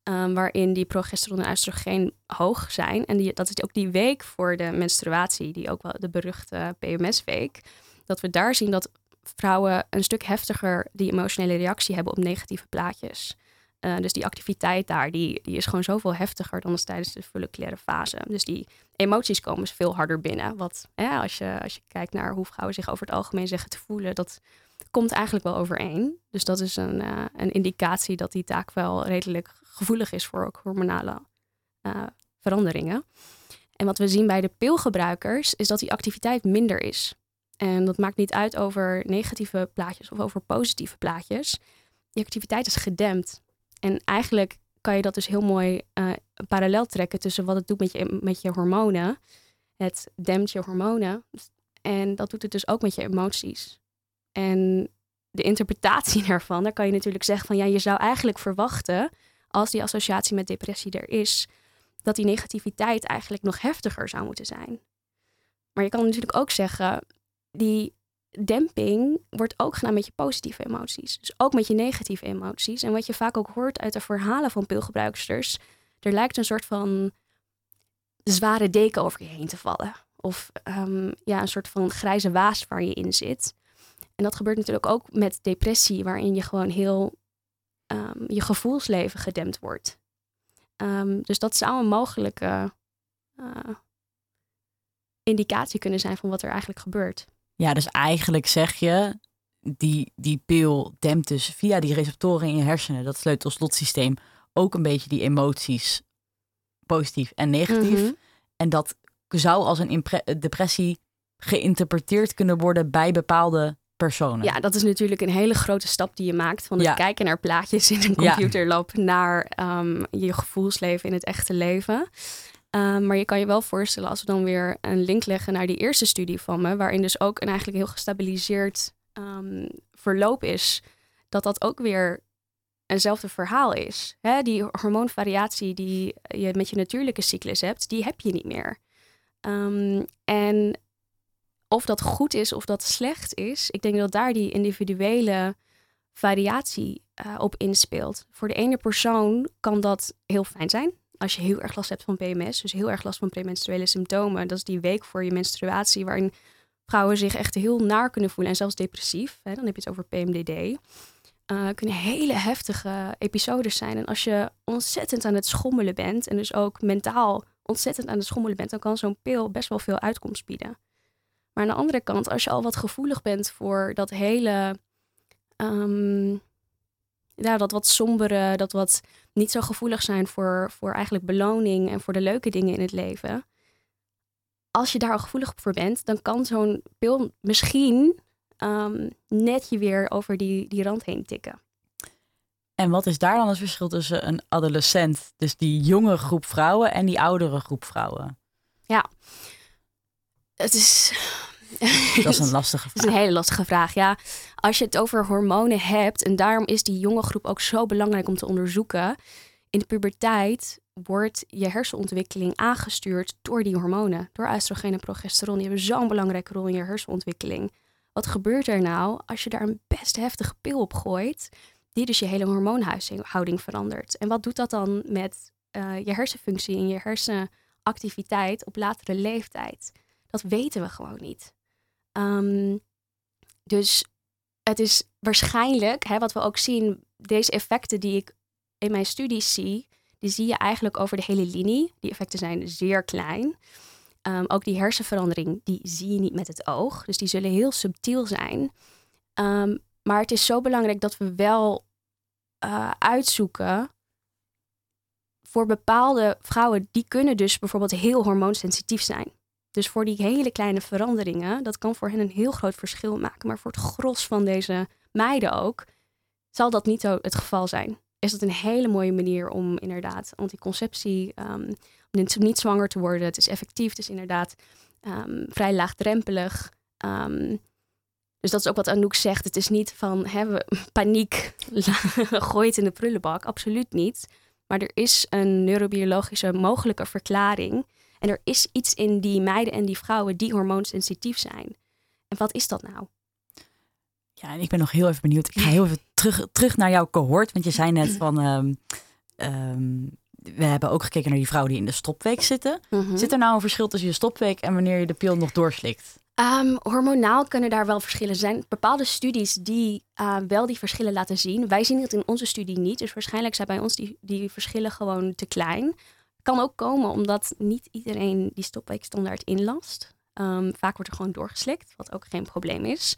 um, waarin die progesteron en oestrogeen hoog zijn, en die, dat is ook die week voor de menstruatie, die ook wel de beruchte PMS-week, dat we daar zien dat vrouwen een stuk heftiger die emotionele reactie hebben op negatieve plaatjes. Uh, dus die activiteit daar, die, die is gewoon zoveel heftiger dan tijdens de folliculaire fase. Dus die emoties komen veel harder binnen. Wat als, je, als je kijkt naar hoe vrouwen zich over het algemeen zeggen te voelen, dat komt eigenlijk wel overeen. Dus dat is een, uh, een indicatie dat die taak wel redelijk gevoelig is voor ook hormonale uh, veranderingen. En wat we zien bij de pilgebruikers is dat die activiteit minder is. En dat maakt niet uit over negatieve plaatjes of over positieve plaatjes. Die activiteit is gedempt. En eigenlijk kan je dat dus heel mooi uh, parallel trekken tussen wat het doet met je, met je hormonen. Het dempt je hormonen. En dat doet het dus ook met je emoties. En de interpretatie daarvan, daar kan je natuurlijk zeggen van ja, je zou eigenlijk verwachten, als die associatie met depressie er is, dat die negativiteit eigenlijk nog heftiger zou moeten zijn. Maar je kan natuurlijk ook zeggen, die demping wordt ook gedaan met je positieve emoties. Dus ook met je negatieve emoties. En wat je vaak ook hoort uit de verhalen van pilgebruiksters, er lijkt een soort van zware deken over je heen te vallen. Of um, ja, een soort van grijze waas waar je in zit. En dat gebeurt natuurlijk ook met depressie, waarin je gewoon heel um, je gevoelsleven gedempt wordt. Um, dus dat zou een mogelijke uh, indicatie kunnen zijn van wat er eigenlijk gebeurt. Ja, dus eigenlijk zeg je, die, die pil dempt dus via die receptoren in je hersenen, dat sleutel-slotsysteem, ook een beetje die emoties, positief en negatief. Mm -hmm. En dat zou als een depressie geïnterpreteerd kunnen worden bij bepaalde personen. Ja, dat is natuurlijk een hele grote stap die je maakt van het ja. kijken naar plaatjes in een computerlab ja. naar um, je gevoelsleven in het echte leven. Um, maar je kan je wel voorstellen als we dan weer een link leggen naar die eerste studie van me, waarin dus ook een eigenlijk heel gestabiliseerd um, verloop is, dat dat ook weer eenzelfde verhaal is. Hè? Die hormoonvariatie die je met je natuurlijke cyclus hebt, die heb je niet meer. Um, en of dat goed is of dat slecht is, ik denk dat daar die individuele variatie uh, op inspeelt. Voor de ene persoon kan dat heel fijn zijn. Als je heel erg last hebt van PMS, dus heel erg last van premenstruele symptomen. Dat is die week voor je menstruatie waarin vrouwen zich echt heel naar kunnen voelen en zelfs depressief. Hè, dan heb je het over PMDD. Uh, kunnen hele heftige episodes zijn. En als je ontzettend aan het schommelen bent en dus ook mentaal ontzettend aan het schommelen bent, dan kan zo'n pil best wel veel uitkomst bieden. Maar aan de andere kant, als je al wat gevoelig bent voor dat hele, um, ja, dat wat sombere, dat wat niet zo gevoelig zijn voor, voor eigenlijk beloning en voor de leuke dingen in het leven. Als je daar al gevoelig voor bent, dan kan zo'n pil misschien um, net je weer over die, die rand heen tikken. En wat is daar dan het verschil tussen een adolescent, dus die jonge groep vrouwen, en die oudere groep vrouwen? Ja, het is. Dat is een lastige vraag. Is een hele lastige vraag, ja. Als je het over hormonen hebt, en daarom is die jonge groep ook zo belangrijk om te onderzoeken. In de puberteit wordt je hersenontwikkeling aangestuurd door die hormonen, door oestrogeen en progesteron. Die hebben zo'n belangrijke rol in je hersenontwikkeling. Wat gebeurt er nou als je daar een best heftige pil op gooit, die dus je hele hormoonhuishouding verandert? En wat doet dat dan met uh, je hersenfunctie en je activiteit op latere leeftijd. Dat weten we gewoon niet. Ehm, dus het is waarschijnlijk, hè, wat we ook zien, deze effecten die ik in mijn studies zie, die zie je eigenlijk over de hele linie. Die effecten zijn zeer klein. Ehm, ook die hersenverandering, die zie je niet met het oog. Dus die zullen heel subtiel zijn. Ehm, maar het is zo belangrijk dat we wel uh, uitzoeken voor bepaalde vrouwen, die kunnen dus bijvoorbeeld heel hormoonsensitief zijn. Dus voor die hele kleine veranderingen, dat kan voor hen een heel groot verschil maken. Maar voor het gros van deze meiden ook, zal dat niet het geval zijn. Is dat een hele mooie manier om inderdaad anticonceptie, um, om niet zwanger te worden. Het is effectief, het is inderdaad um, vrij laagdrempelig. Um, dus dat is ook wat Anouk zegt. Het is niet van hè, paniek, gooi het in de prullenbak. Absoluut niet. Maar er is een neurobiologische mogelijke verklaring. En er is iets in die meiden en die vrouwen die hormoonsensitief zijn. En wat is dat nou? Ja, en ik ben nog heel even benieuwd. Ik ga heel even terug, terug naar jouw cohort. Want je zei net van. Um, um, we hebben ook gekeken naar die vrouwen die in de stopweek zitten. Mm Zit er nou een verschil tussen je stopweek en wanneer je de pil nog doorslikt? Um, hormonaal kunnen daar wel verschillen zijn. Bepaalde studies die uh, wel die verschillen laten zien. Wij zien het in onze studie niet. Dus waarschijnlijk zijn bij ons die, die verschillen gewoon te klein. Kan ook komen omdat niet iedereen die stopweekstandaard inlast. Um, vaak wordt er gewoon doorgeslikt, wat ook geen probleem is.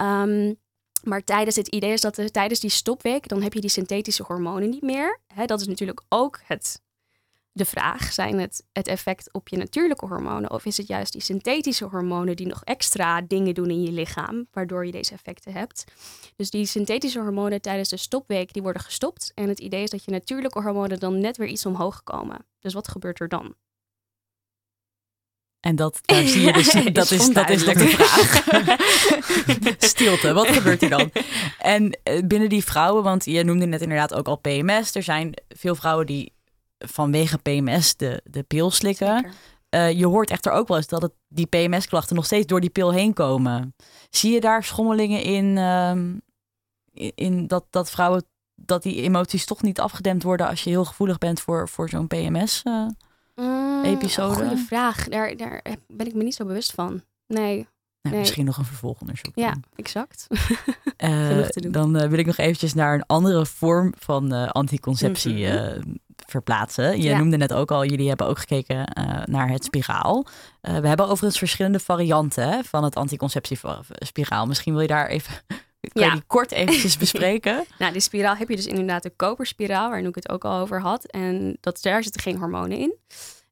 Um, maar tijdens het idee is dat er, tijdens die stopweek, dan heb je die synthetische hormonen niet meer. dat is natuurlijk ook het de vraag: zijn het het effect op je natuurlijke hormonen of is het juist die synthetische hormonen die nog extra dingen doen in je lichaam, waardoor je deze effecten hebt? Dus die synthetische hormonen tijdens de stopweek die worden gestopt en het idee is dat je natuurlijke hormonen dan net weer iets omhoog komen. Dus wat gebeurt er dan? En dat, daar zie je dus, dat is, dat is de vraag. Stilte, wat gebeurt er dan? En eh, binnen die vrouwen, want je noemde net inderdaad ook al PMS. Er zijn veel vrouwen die vanwege PMS de, de pil slikken. Uh, je hoort echter ook wel eens dat het, die PMS-klachten nog steeds door die pil heen komen. Zie je daar schommelingen in, uh, in dat, dat vrouwen, dat die emoties toch niet afgedempt worden als je heel gevoelig bent voor, voor zo'n PMS-episode? Uh, mm, goede vraag. Daar, daar ben ik me niet zo bewust van. Nee. Nou, Misschien nog een vervolgonderzoek. Ja, exact. uh, dan uh, wil ik nog eventjes naar een andere vorm van uh, anticonceptie mm verplaatsen. Je noemde net ook al, jullie hebben ook gekeken uh, naar het spiraal. Uh, we hebben overigens verschillende varianten van het anticonceptiespiraal. Misschien wil je daar even kan ja. die kort eventjes bespreken? nou, die spiraal heb je dus inderdaad de koperspiraal, waar ik het ook al over had. En dat, daar zitten geen hormonen in.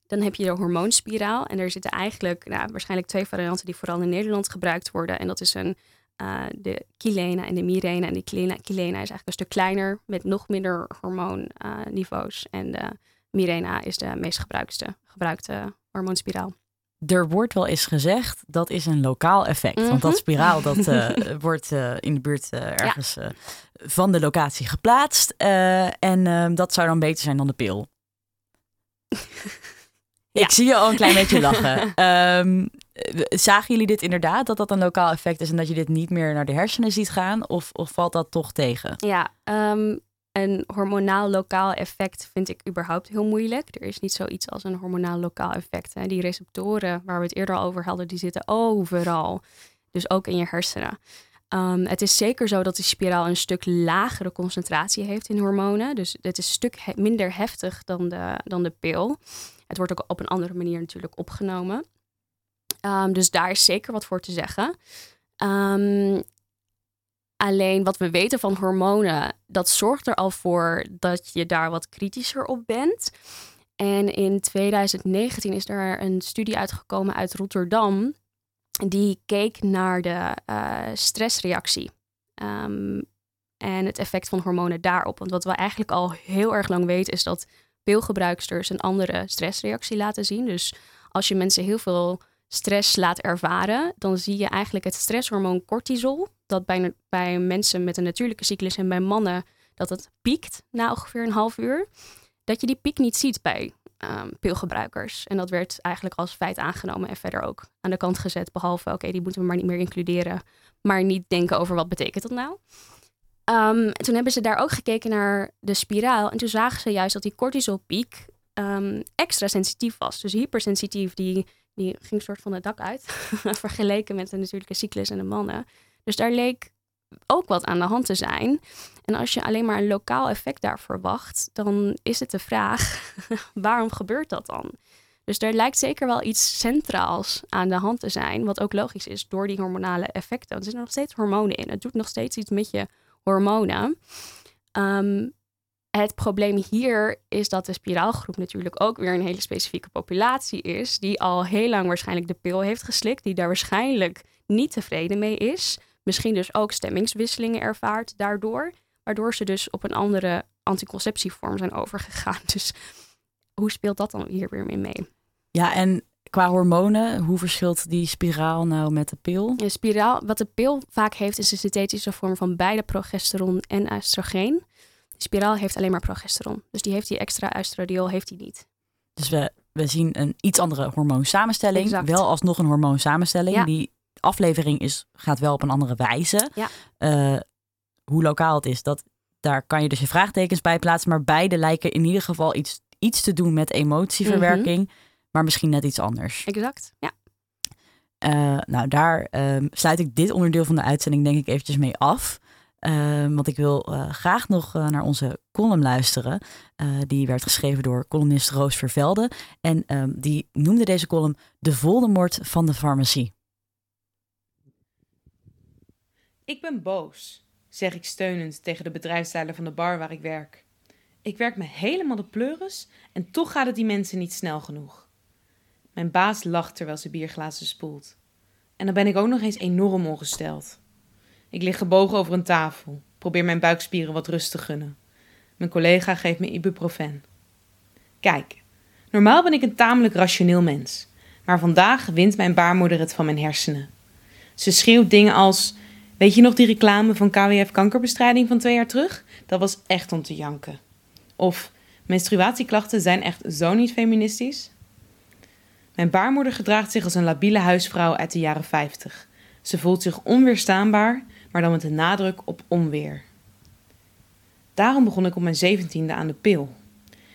Dan heb je de hormoonspiraal. En daar zitten eigenlijk nou, waarschijnlijk twee varianten die vooral in Nederland gebruikt worden. En dat is een uh, de Kilena en de Mirena. En die Kilena, Kilena is eigenlijk een stuk kleiner met nog minder hormoonniveaus. En de Mirena is de meest gebruikte, gebruikte hormoonspiraal. Er wordt wel eens gezegd dat is een lokaal effect. Want dat mhm. spiraal dat, uh, wordt in de buurt ergens van de locatie geplaatst. en ehm, dat zou dan beter zijn dan de pil. Ik zie je al een klein beetje lachen. Um, zagen jullie dit inderdaad, dat dat een lokaal effect is en dat je dit niet meer naar de hersenen ziet gaan? Of, of valt dat toch tegen? Ja, um, een hormonaal lokaal effect vind ik überhaupt heel moeilijk. Er is niet zoiets als een hormonaal lokaal effect. Hè. Die receptoren waar we het eerder over hadden, die zitten overal. Dus ook in je hersenen. Um, het is zeker zo dat die spiraal een stuk lagere concentratie heeft in hormonen. Dus het is een stuk minder heftig dan de, dan de pil. Het wordt ook op een andere manier natuurlijk opgenomen. Um, dus daar is zeker wat voor te zeggen. Um, alleen wat we weten van hormonen, dat zorgt er al voor dat je daar wat kritischer op bent. En in 2019 is er een studie uitgekomen uit Rotterdam. Die keek naar de uh, stressreactie. Um, en het effect van hormonen daarop. Want wat we eigenlijk al heel erg lang weten, is dat pilgebruiksters een andere stressreactie laten zien. Dus als je mensen heel veel stress laat ervaren, dan zie je eigenlijk het stresshormoon cortisol, dat bij, bij mensen met een natuurlijke cyclus en bij mannen, dat het piekt na ongeveer een half uur, dat je die piek niet ziet bij um, pilgebruikers. En dat werd eigenlijk als feit aangenomen en verder ook aan de kant gezet, behalve, oké, die moeten we maar niet meer includeren, maar niet denken over wat betekent dat nou. Um, toen hebben ze daar ook gekeken naar de spiraal. En toen zagen ze juist dat die cortisolpiek ehm, extra sensitief was. Dus hypersensitief, die, die ging soort van het dak uit. vergeleken met de natuurlijke cyclus en de mannen. Dus daar leek ook wat aan de hand te zijn. En als je alleen maar een lokaal effect daar verwacht, dan is het de vraag: waarom gebeurt dat dan? Dus er lijkt zeker wel iets centraals aan de hand te zijn, wat ook logisch is door die hormonale effecten. Er zitten nog steeds hormonen in. Het doet nog steeds iets met je hormonen. Ehm, het probleem hier is dat de spiraalgroep natuurlijk ook weer een hele specifieke populatie is, die al heel lang waarschijnlijk de pil heeft geslikt, die daar waarschijnlijk niet tevreden mee is. Misschien dus ook stemmingswisselingen ervaart daardoor, waardoor ze dus op een andere anticonceptievorm zijn overgegaan. Dus hoe speelt dat dan hier weer mee? Ja, en qua hormonen, hoe verschilt die spiraal nou met de pil? Een spiraal, wat de pil vaak heeft, is een synthetische vorm van beide progesteron en oestrogeen. Spiraal heeft alleen maar progesteron. Dus die heeft die extra oestradiol heeft die niet. Dus we, we zien een iets andere hormoonsamenstelling. Exact. Wel alsnog een hormoonsamenstelling. Ja. Die aflevering is, gaat wel op een andere wijze. Ja. Uh, hoe lokaal het is, dat, daar kan je dus je vraagtekens bij plaatsen. Maar beide lijken in ieder geval iets, iets te doen met emotieverwerking. Mm -hmm. Maar misschien net iets anders. Exact, ja. Uh, nou, daar uh, sluit ik dit onderdeel van de uitzending denk ik eventjes mee af. Uh, want ik wil graag nog naar onze column luisteren. die werd geschreven door columnist Roos Vervelde. En ehm, die noemde deze column De Voldemort van de farmacie. Ik ben boos, zeg ik steunend tegen de bedrijfsleider van de bar waar ik werk. Ik werk me helemaal de pleuris en toch gaat het die mensen niet snel genoeg. Mijn baas lacht terwijl ze bierglazen spoelt. En dan ben ik ook nog eens enorm ongesteld. Ik lig gebogen over een tafel, probeer mijn buikspieren wat rust te gunnen. Mijn collega geeft me ibuprofen. Kijk, normaal ben ik een tamelijk rationeel mens, maar vandaag wint mijn baarmoeder het van mijn hersenen. Ze schreeuwt dingen als: Weet je nog die reclame van KWF kankerbestrijding van twee jaar terug? Dat was echt om te janken. Of menstruatieklachten zijn echt zo niet feministisch? Mijn baarmoeder gedraagt zich als een labiele huisvrouw uit de jaren 50. Ze voelt zich onweerstaanbaar, maar dan met een nadruk op onweer. Daarom begon ik op mijn zeventiende aan de pil.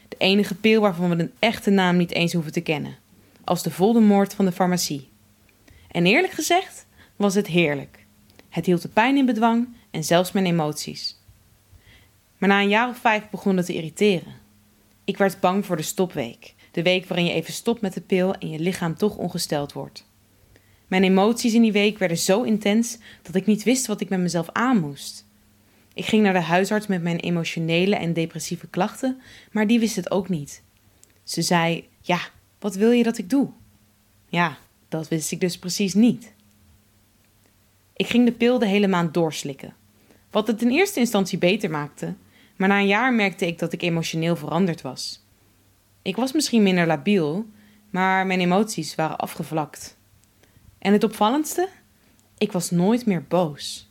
De enige pil waarvan we een echte naam niet eens hoeven te kennen. Als de Voldemort van de farmacie. En eerlijk gezegd was het heerlijk. Het hield de pijn in bedwang en zelfs mijn emoties. Maar na een jaar of vijf begon het te irriteren. Ik werd bang voor de stopweek, de week waarin je even stopt met de pil en je lichaam toch ongesteld wordt. Mijn emoties in die week werden zo intens dat ik niet wist wat ik met mezelf aan moest. Ik ging naar de huisarts met mijn emotionele en depressieve klachten, maar die wist het ook niet. Ze zei: Ja, wat wil je dat ik doe? Ja, dat wist ik dus precies niet. Ik ging de pil de hele maand doorslikken. Wat het in eerste instantie beter maakte, maar na een jaar merkte ik dat ik emotioneel veranderd was. Ik was misschien minder labiel, maar mijn emoties waren afgevlakt. En het opvallendste? Ik was nooit meer boos.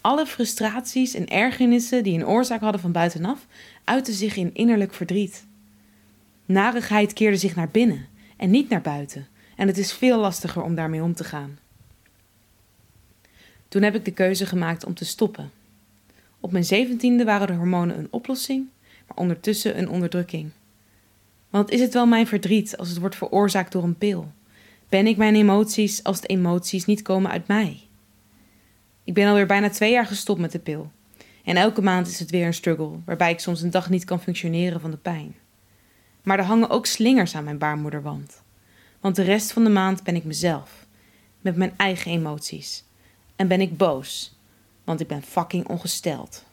Alle frustraties en ergernissen die een oorzaak hadden van buitenaf, uitten zich in innerlijk verdriet. Narigheid keerde zich naar binnen en niet naar buiten, en het is veel lastiger om daarmee om te gaan. Toen heb ik de keuze gemaakt om te stoppen. Op mijn zeventiende waren de hormonen een oplossing, maar ondertussen een onderdrukking. Want is het wel mijn verdriet als het wordt veroorzaakt door een pil? Ben ik mijn emoties als de emoties niet komen uit mij? Ik ben alweer bijna twee jaar gestopt met de pil. En elke maand is het weer een struggle, waarbij ik soms een dag niet kan functioneren van de pijn. Maar er hangen ook slingers aan mijn baarmoederwand. Want de rest van de maand ben ik mezelf, met mijn eigen emoties en ben ik boos, want ik ben fucking ongesteld.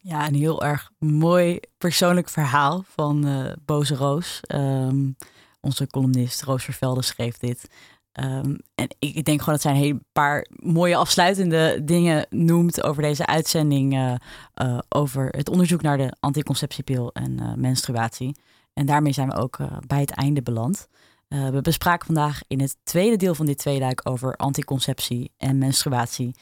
Ja, een heel erg mooi persoonlijk verhaal van uh, Boze Roos. Um, onze columnist Roos Vervelde schreef dit. Um, en ik denk gewoon dat zij een paar mooie afsluitende dingen noemt over deze uitzending. Uh, uh, over het onderzoek naar de anticonceptiepil en menstruatie. En daarmee zijn we ook bij het einde beland. We bespraken vandaag in het tweede deel van dit tweeluik over anticonceptie en menstruatie.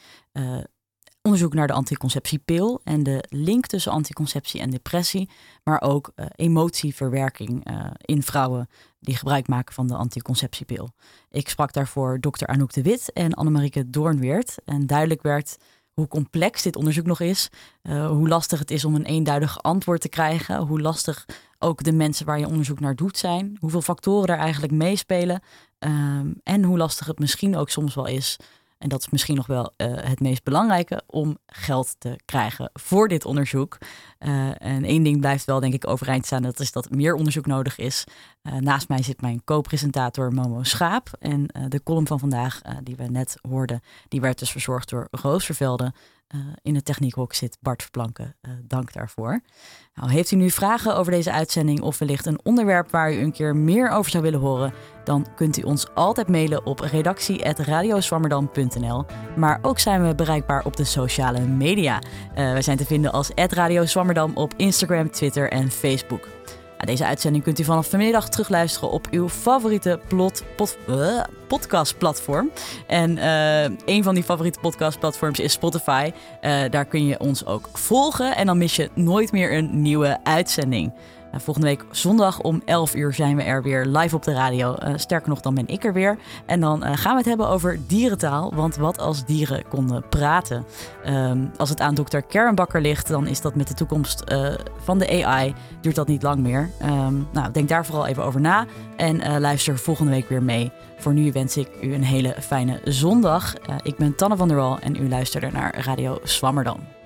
Onderzoek naar de anticonceptiepil en de link tussen anticonceptie en depressie, maar ook uh, emotieverwerking in vrouwen die gebruik maken van de anticonceptiepil. Ik sprak daarvoor dokter Anouk de Wit en Annemarieke Doornweert en duidelijk werd hoe complex dit onderzoek nog is, uh, hoe lastig het is om een eenduidig antwoord te krijgen, hoe lastig ook de mensen waar je onderzoek naar doet zijn, hoeveel factoren er eigenlijk meespelen um, en hoe lastig het misschien ook soms wel is en dat is misschien nog wel uh, het meest belangrijke om geld te krijgen voor dit onderzoek. Uh, en één ding blijft wel, denk ik, overeind staan. Dat is dat meer onderzoek nodig is. Uh, naast mij zit mijn co-presentator Momo Schaap. En de column van vandaag, die we net hoorden, die werd dus verzorgd door Roos Vervelde. Uh, in het techniekhok zit Bart Verplanken. Uh, dank daarvoor. Nou, heeft u nu vragen over deze uitzending of wellicht een onderwerp waar u een keer meer over zou willen horen? Dan kunt u ons altijd mailen op redactie.radioswammerdam.nl. Maar ook zijn we bereikbaar op de sociale media. Uh, we zijn te vinden als Radio Zwammerdam op Instagram, Twitter en Facebook. Deze uitzending kunt u vanaf vanmiddag terugluisteren op uw favoriete plot, pod, uh, podcastplatform. En uh, een van die favoriete podcastplatforms is Spotify. Uh, daar kun je ons ook volgen en dan mis je nooit meer een nieuwe uitzending. Volgende week zondag om 11 uur zijn we er weer live op de radio. Uh, sterker nog, dan ben ik er weer. En dan uh, gaan we het hebben over dierentaal. Want wat als dieren konden praten? Um, als het aan dokter Kernbakker ligt, dan is dat met de toekomst van de AI. Duurt dat niet lang meer. Um, nou, denk daar vooral even over na. En luister volgende week weer mee. Voor nu wens ik u een hele fijne zondag. ik ben Tanne van der Wal en u luisterde naar Radio Swammerdam.